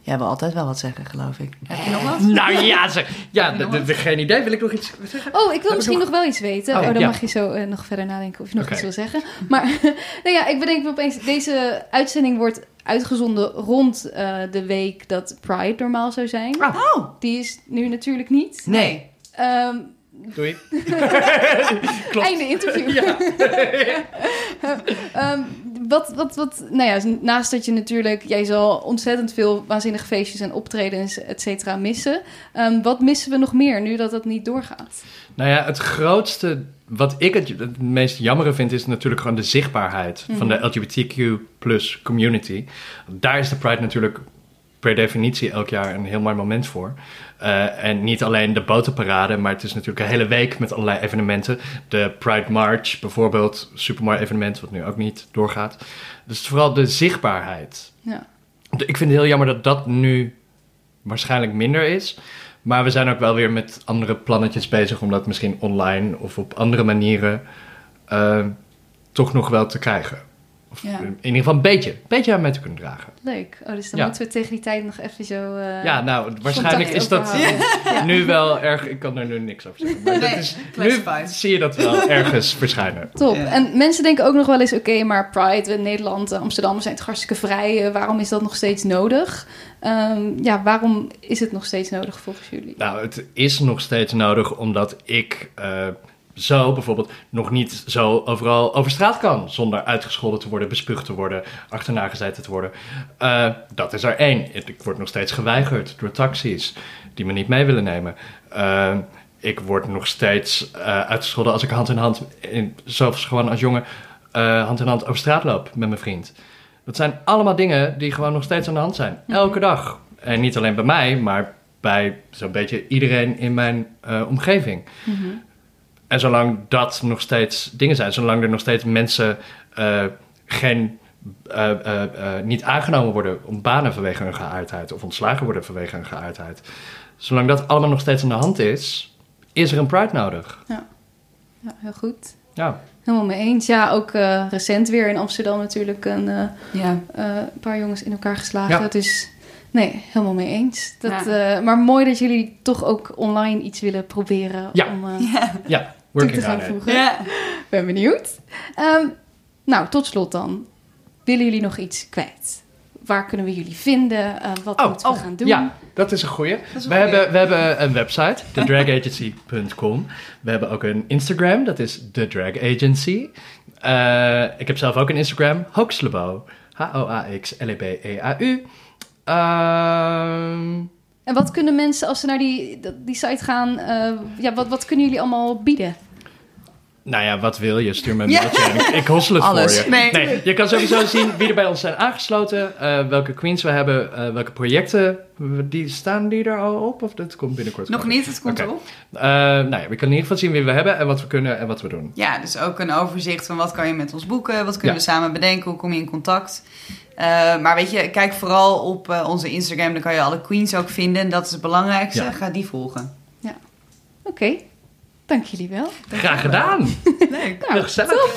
Jij wil altijd wel wat zeggen, geloof ik. Heb je nog wat? Nou ja, zeg. Ja, geen idee. Wil ik nog iets zeggen? Oh, ik wil misschien nog- nog... wel iets weten. Oh, Oh, dan ja. mag je zo eh, nog verder nadenken of je nog iets wil zeggen. Maar nou ja, ik bedenk me opeens... Deze uitzending wordt uitgezonden rond eh, de week dat Pride normaal zou zijn. Ah. Oh, Die is nu natuurlijk niet. nee. Ehm, Doei. Klopt. einde interview. Ja. Ehm, wat, wat, wat, nou ja, naast dat je natuurlijk, jij zal ontzettend veel waanzinnige feestjes en optredens, et cetera, missen. Ehm, wat missen we nog meer nu dat dat niet doorgaat? Nou ja, het grootste, wat ik het, het meest jammere vind, is natuurlijk gewoon de zichtbaarheid van de LGBTQ plus community. Daar is de Pride natuurlijk per definitie elk jaar een heel mooi moment voor. Eh, en niet alleen de botenparade, maar het is natuurlijk een hele week met allerlei evenementen. De Pride March bijvoorbeeld, supermooi evenement, wat nu ook niet doorgaat. Dus vooral de zichtbaarheid. Ja. Ik vind het heel jammer dat dat nu waarschijnlijk minder is. Maar we zijn ook wel weer met andere plannetjes bezig om dat misschien online of op andere manieren eh, toch nog wel te krijgen. Of Ja. in ieder geval een beetje, een beetje aan mee te kunnen dragen. Leuk. Oh, dus dan Ja. moeten we tegen die tijd nog even zo... eh, ja, nou, waarschijnlijk is dat nu wel erg. Ik kan er nu niks over zeggen. Maar Nee, dat is, nu zie je dat wel ergens verschijnen. Top. En mensen denken ook nog wel eens, oké, maar Pride in Nederland, Amsterdam, we zijn het hartstikke vrij. eh, waarom is dat nog steeds nodig? Ehm, ja, waarom is het nog steeds nodig volgens jullie? Nou, het is nog steeds nodig omdat ik eh, zo bijvoorbeeld nog niet zo overal over straat kan. Zonder uitgescholden te worden, bespuugd te worden, achterna gezeten te worden. Eh, dat is er één. Ik word nog steeds geweigerd door taxis die me niet mee willen nemen. Eh, ik word nog steeds eh, uitgescholden als ik hand in hand, in, zelfs gewoon als jongen, hand in hand over straat loop met mijn vriend. Dat zijn allemaal dingen die gewoon nog steeds aan de hand zijn. Elke dag. En niet alleen bij mij, maar bij zo'n beetje iedereen in mijn omgeving. En zolang dat nog steeds dingen zijn, zolang er nog steeds mensen eh, geen, eh, eh, niet aangenomen worden op banen vanwege hun geaardheid of ontslagen worden vanwege hun geaardheid, zolang dat allemaal nog steeds aan de hand is, is er een Pride nodig. Ja, heel goed. Ja, Helemaal mee eens. Ja, ook eh, recent weer in Amsterdam natuurlijk een eh, Ja. eh, paar jongens in elkaar geslagen. Ja. Dus nee, helemaal mee eens. Dat, Ja. eh, maar mooi dat jullie toch ook online iets willen proberen Ja. om eh, Ja. ja toe te gaan voegen. ja. Ben benieuwd. Ehm, nou, tot slot dan. Willen jullie nog iets kwijt? Waar kunnen we jullie vinden? Eh, wat Oh, moeten we oh, gaan doen? Ja, dat is een goeie. is een we, goeie. Hebben, we hebben een website, thedragagency.com. We hebben ook een Instagram, dat is The Drag Agency. Eh, ik heb zelf ook een Instagram, Hoaxlebo. H-O-A-X-L-E-B-E-A-U. Ehm, En wat kunnen mensen, als ze naar die, die site gaan, eh, ja, wat, wat kunnen jullie allemaal bieden? nou ja, wat wil je? Stuur me een mailtje ik, hossel het Alles. voor je. Nee. je kan sowieso zien wie er bij ons zijn aangesloten, eh, welke queens we hebben, eh, welke projecten. Die, staan die er al op? Of dat komt binnenkort? Nog niet, het komt Oké. erop. Eh, nou ja, we kunnen in ieder geval zien wie we hebben en wat we kunnen en wat we doen. Ja, dus ook een overzicht van wat kan je met ons boeken, wat kunnen Ja. we samen bedenken, hoe kom je in contact. Eh, maar weet je, kijk vooral op eh, onze Instagram, dan kan je alle queens ook vinden. En dat is het belangrijkste. Ja. Ga die volgen. Oké, dank jullie wel. Graag gedaan. Leuk. Nou, Gezellig.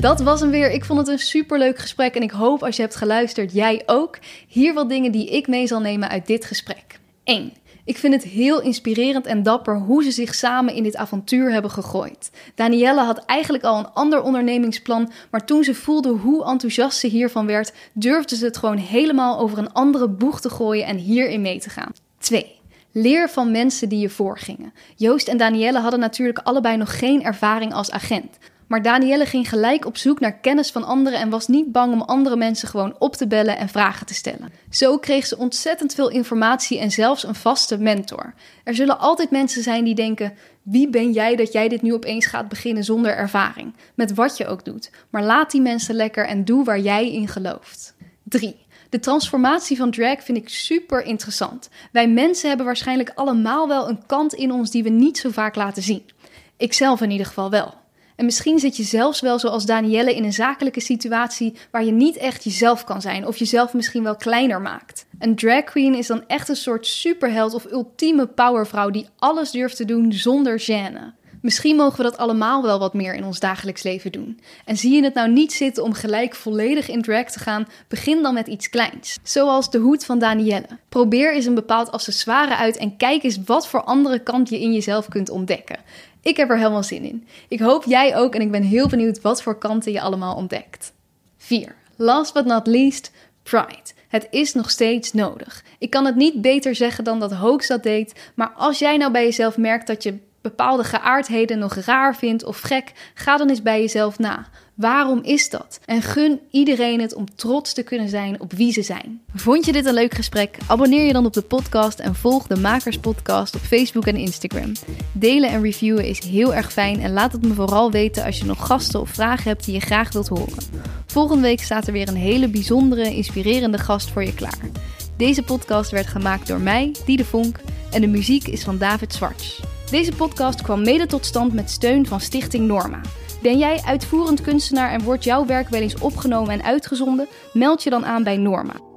Dat was hem weer. Ik vond het een superleuk gesprek en ik hoop als je hebt geluisterd, jij ook. Hier wat dingen die ik mee zal nemen uit dit gesprek. 1. Ik vind het heel inspirerend en dapper hoe ze zich samen in dit avontuur hebben gegooid. Danielle had eigenlijk al een ander ondernemingsplan, maar toen ze voelde hoe enthousiast ze hiervan werd, durfde ze het gewoon helemaal over een andere boeg te gooien en hierin mee te gaan. 2. Leer van mensen die je voorgingen. Joost en Danielle hadden natuurlijk allebei nog geen ervaring als agent. Maar Danielle ging gelijk op zoek naar kennis van anderen en was niet bang om andere mensen gewoon op te bellen en vragen te stellen. Zo kreeg ze ontzettend veel informatie en zelfs een vaste mentor. Er zullen altijd mensen zijn die denken: wie ben jij dat jij dit nu opeens gaat beginnen zonder ervaring? Met wat je ook doet. Maar laat die mensen lekker en doe waar jij in gelooft. 3. De transformatie van drag vind ik super interessant. Wij mensen hebben waarschijnlijk allemaal wel een kant in ons die we niet zo vaak laten zien. Ik zelf in ieder geval wel. En misschien zit je zelfs wel zoals Danielle in een zakelijke situatie waar je niet echt jezelf kan zijn of jezelf misschien wel kleiner maakt. Een drag queen is dan echt een soort superheld of ultieme powervrouw die alles durft te doen zonder gêne. Misschien mogen we dat allemaal wel wat meer in ons dagelijks leven doen. En zie je het nou niet zitten om gelijk volledig in drag te gaan, begin dan met iets kleins. Zoals de hoed van Danielle. Probeer eens een bepaald accessoire uit en kijk eens wat voor andere kant je in jezelf kunt ontdekken. Ik heb er helemaal zin in. Ik hoop jij ook en ik ben heel benieuwd wat voor kanten je allemaal ontdekt. 4. Last but not least, pride. Het is nog steeds nodig. Ik kan het niet beter zeggen dan dat Hoax dat deed, maar als jij nou bij jezelf merkt dat je bepaalde geaardheden nog raar vindt of gek, ga dan eens bij jezelf na. Waarom is dat? En gun iedereen het om trots te kunnen zijn op wie ze zijn. Vond je dit een leuk gesprek? Abonneer je dan op de podcast en volg de Makers Podcast op Facebook en Instagram. Delen en reviewen is heel erg fijn en laat het me vooral weten als je nog gasten of vragen hebt die je graag wilt horen. Volgende week staat er weer een hele bijzondere, inspirerende gast voor je klaar. Deze podcast werd gemaakt door mij, Diede Vonk, en de muziek is van David Zwarts. Deze podcast kwam mede tot stand met steun van Stichting Norma. Ben jij uitvoerend kunstenaar en wordt jouw werk wel eens opgenomen en uitgezonden? Meld je dan aan bij Norma.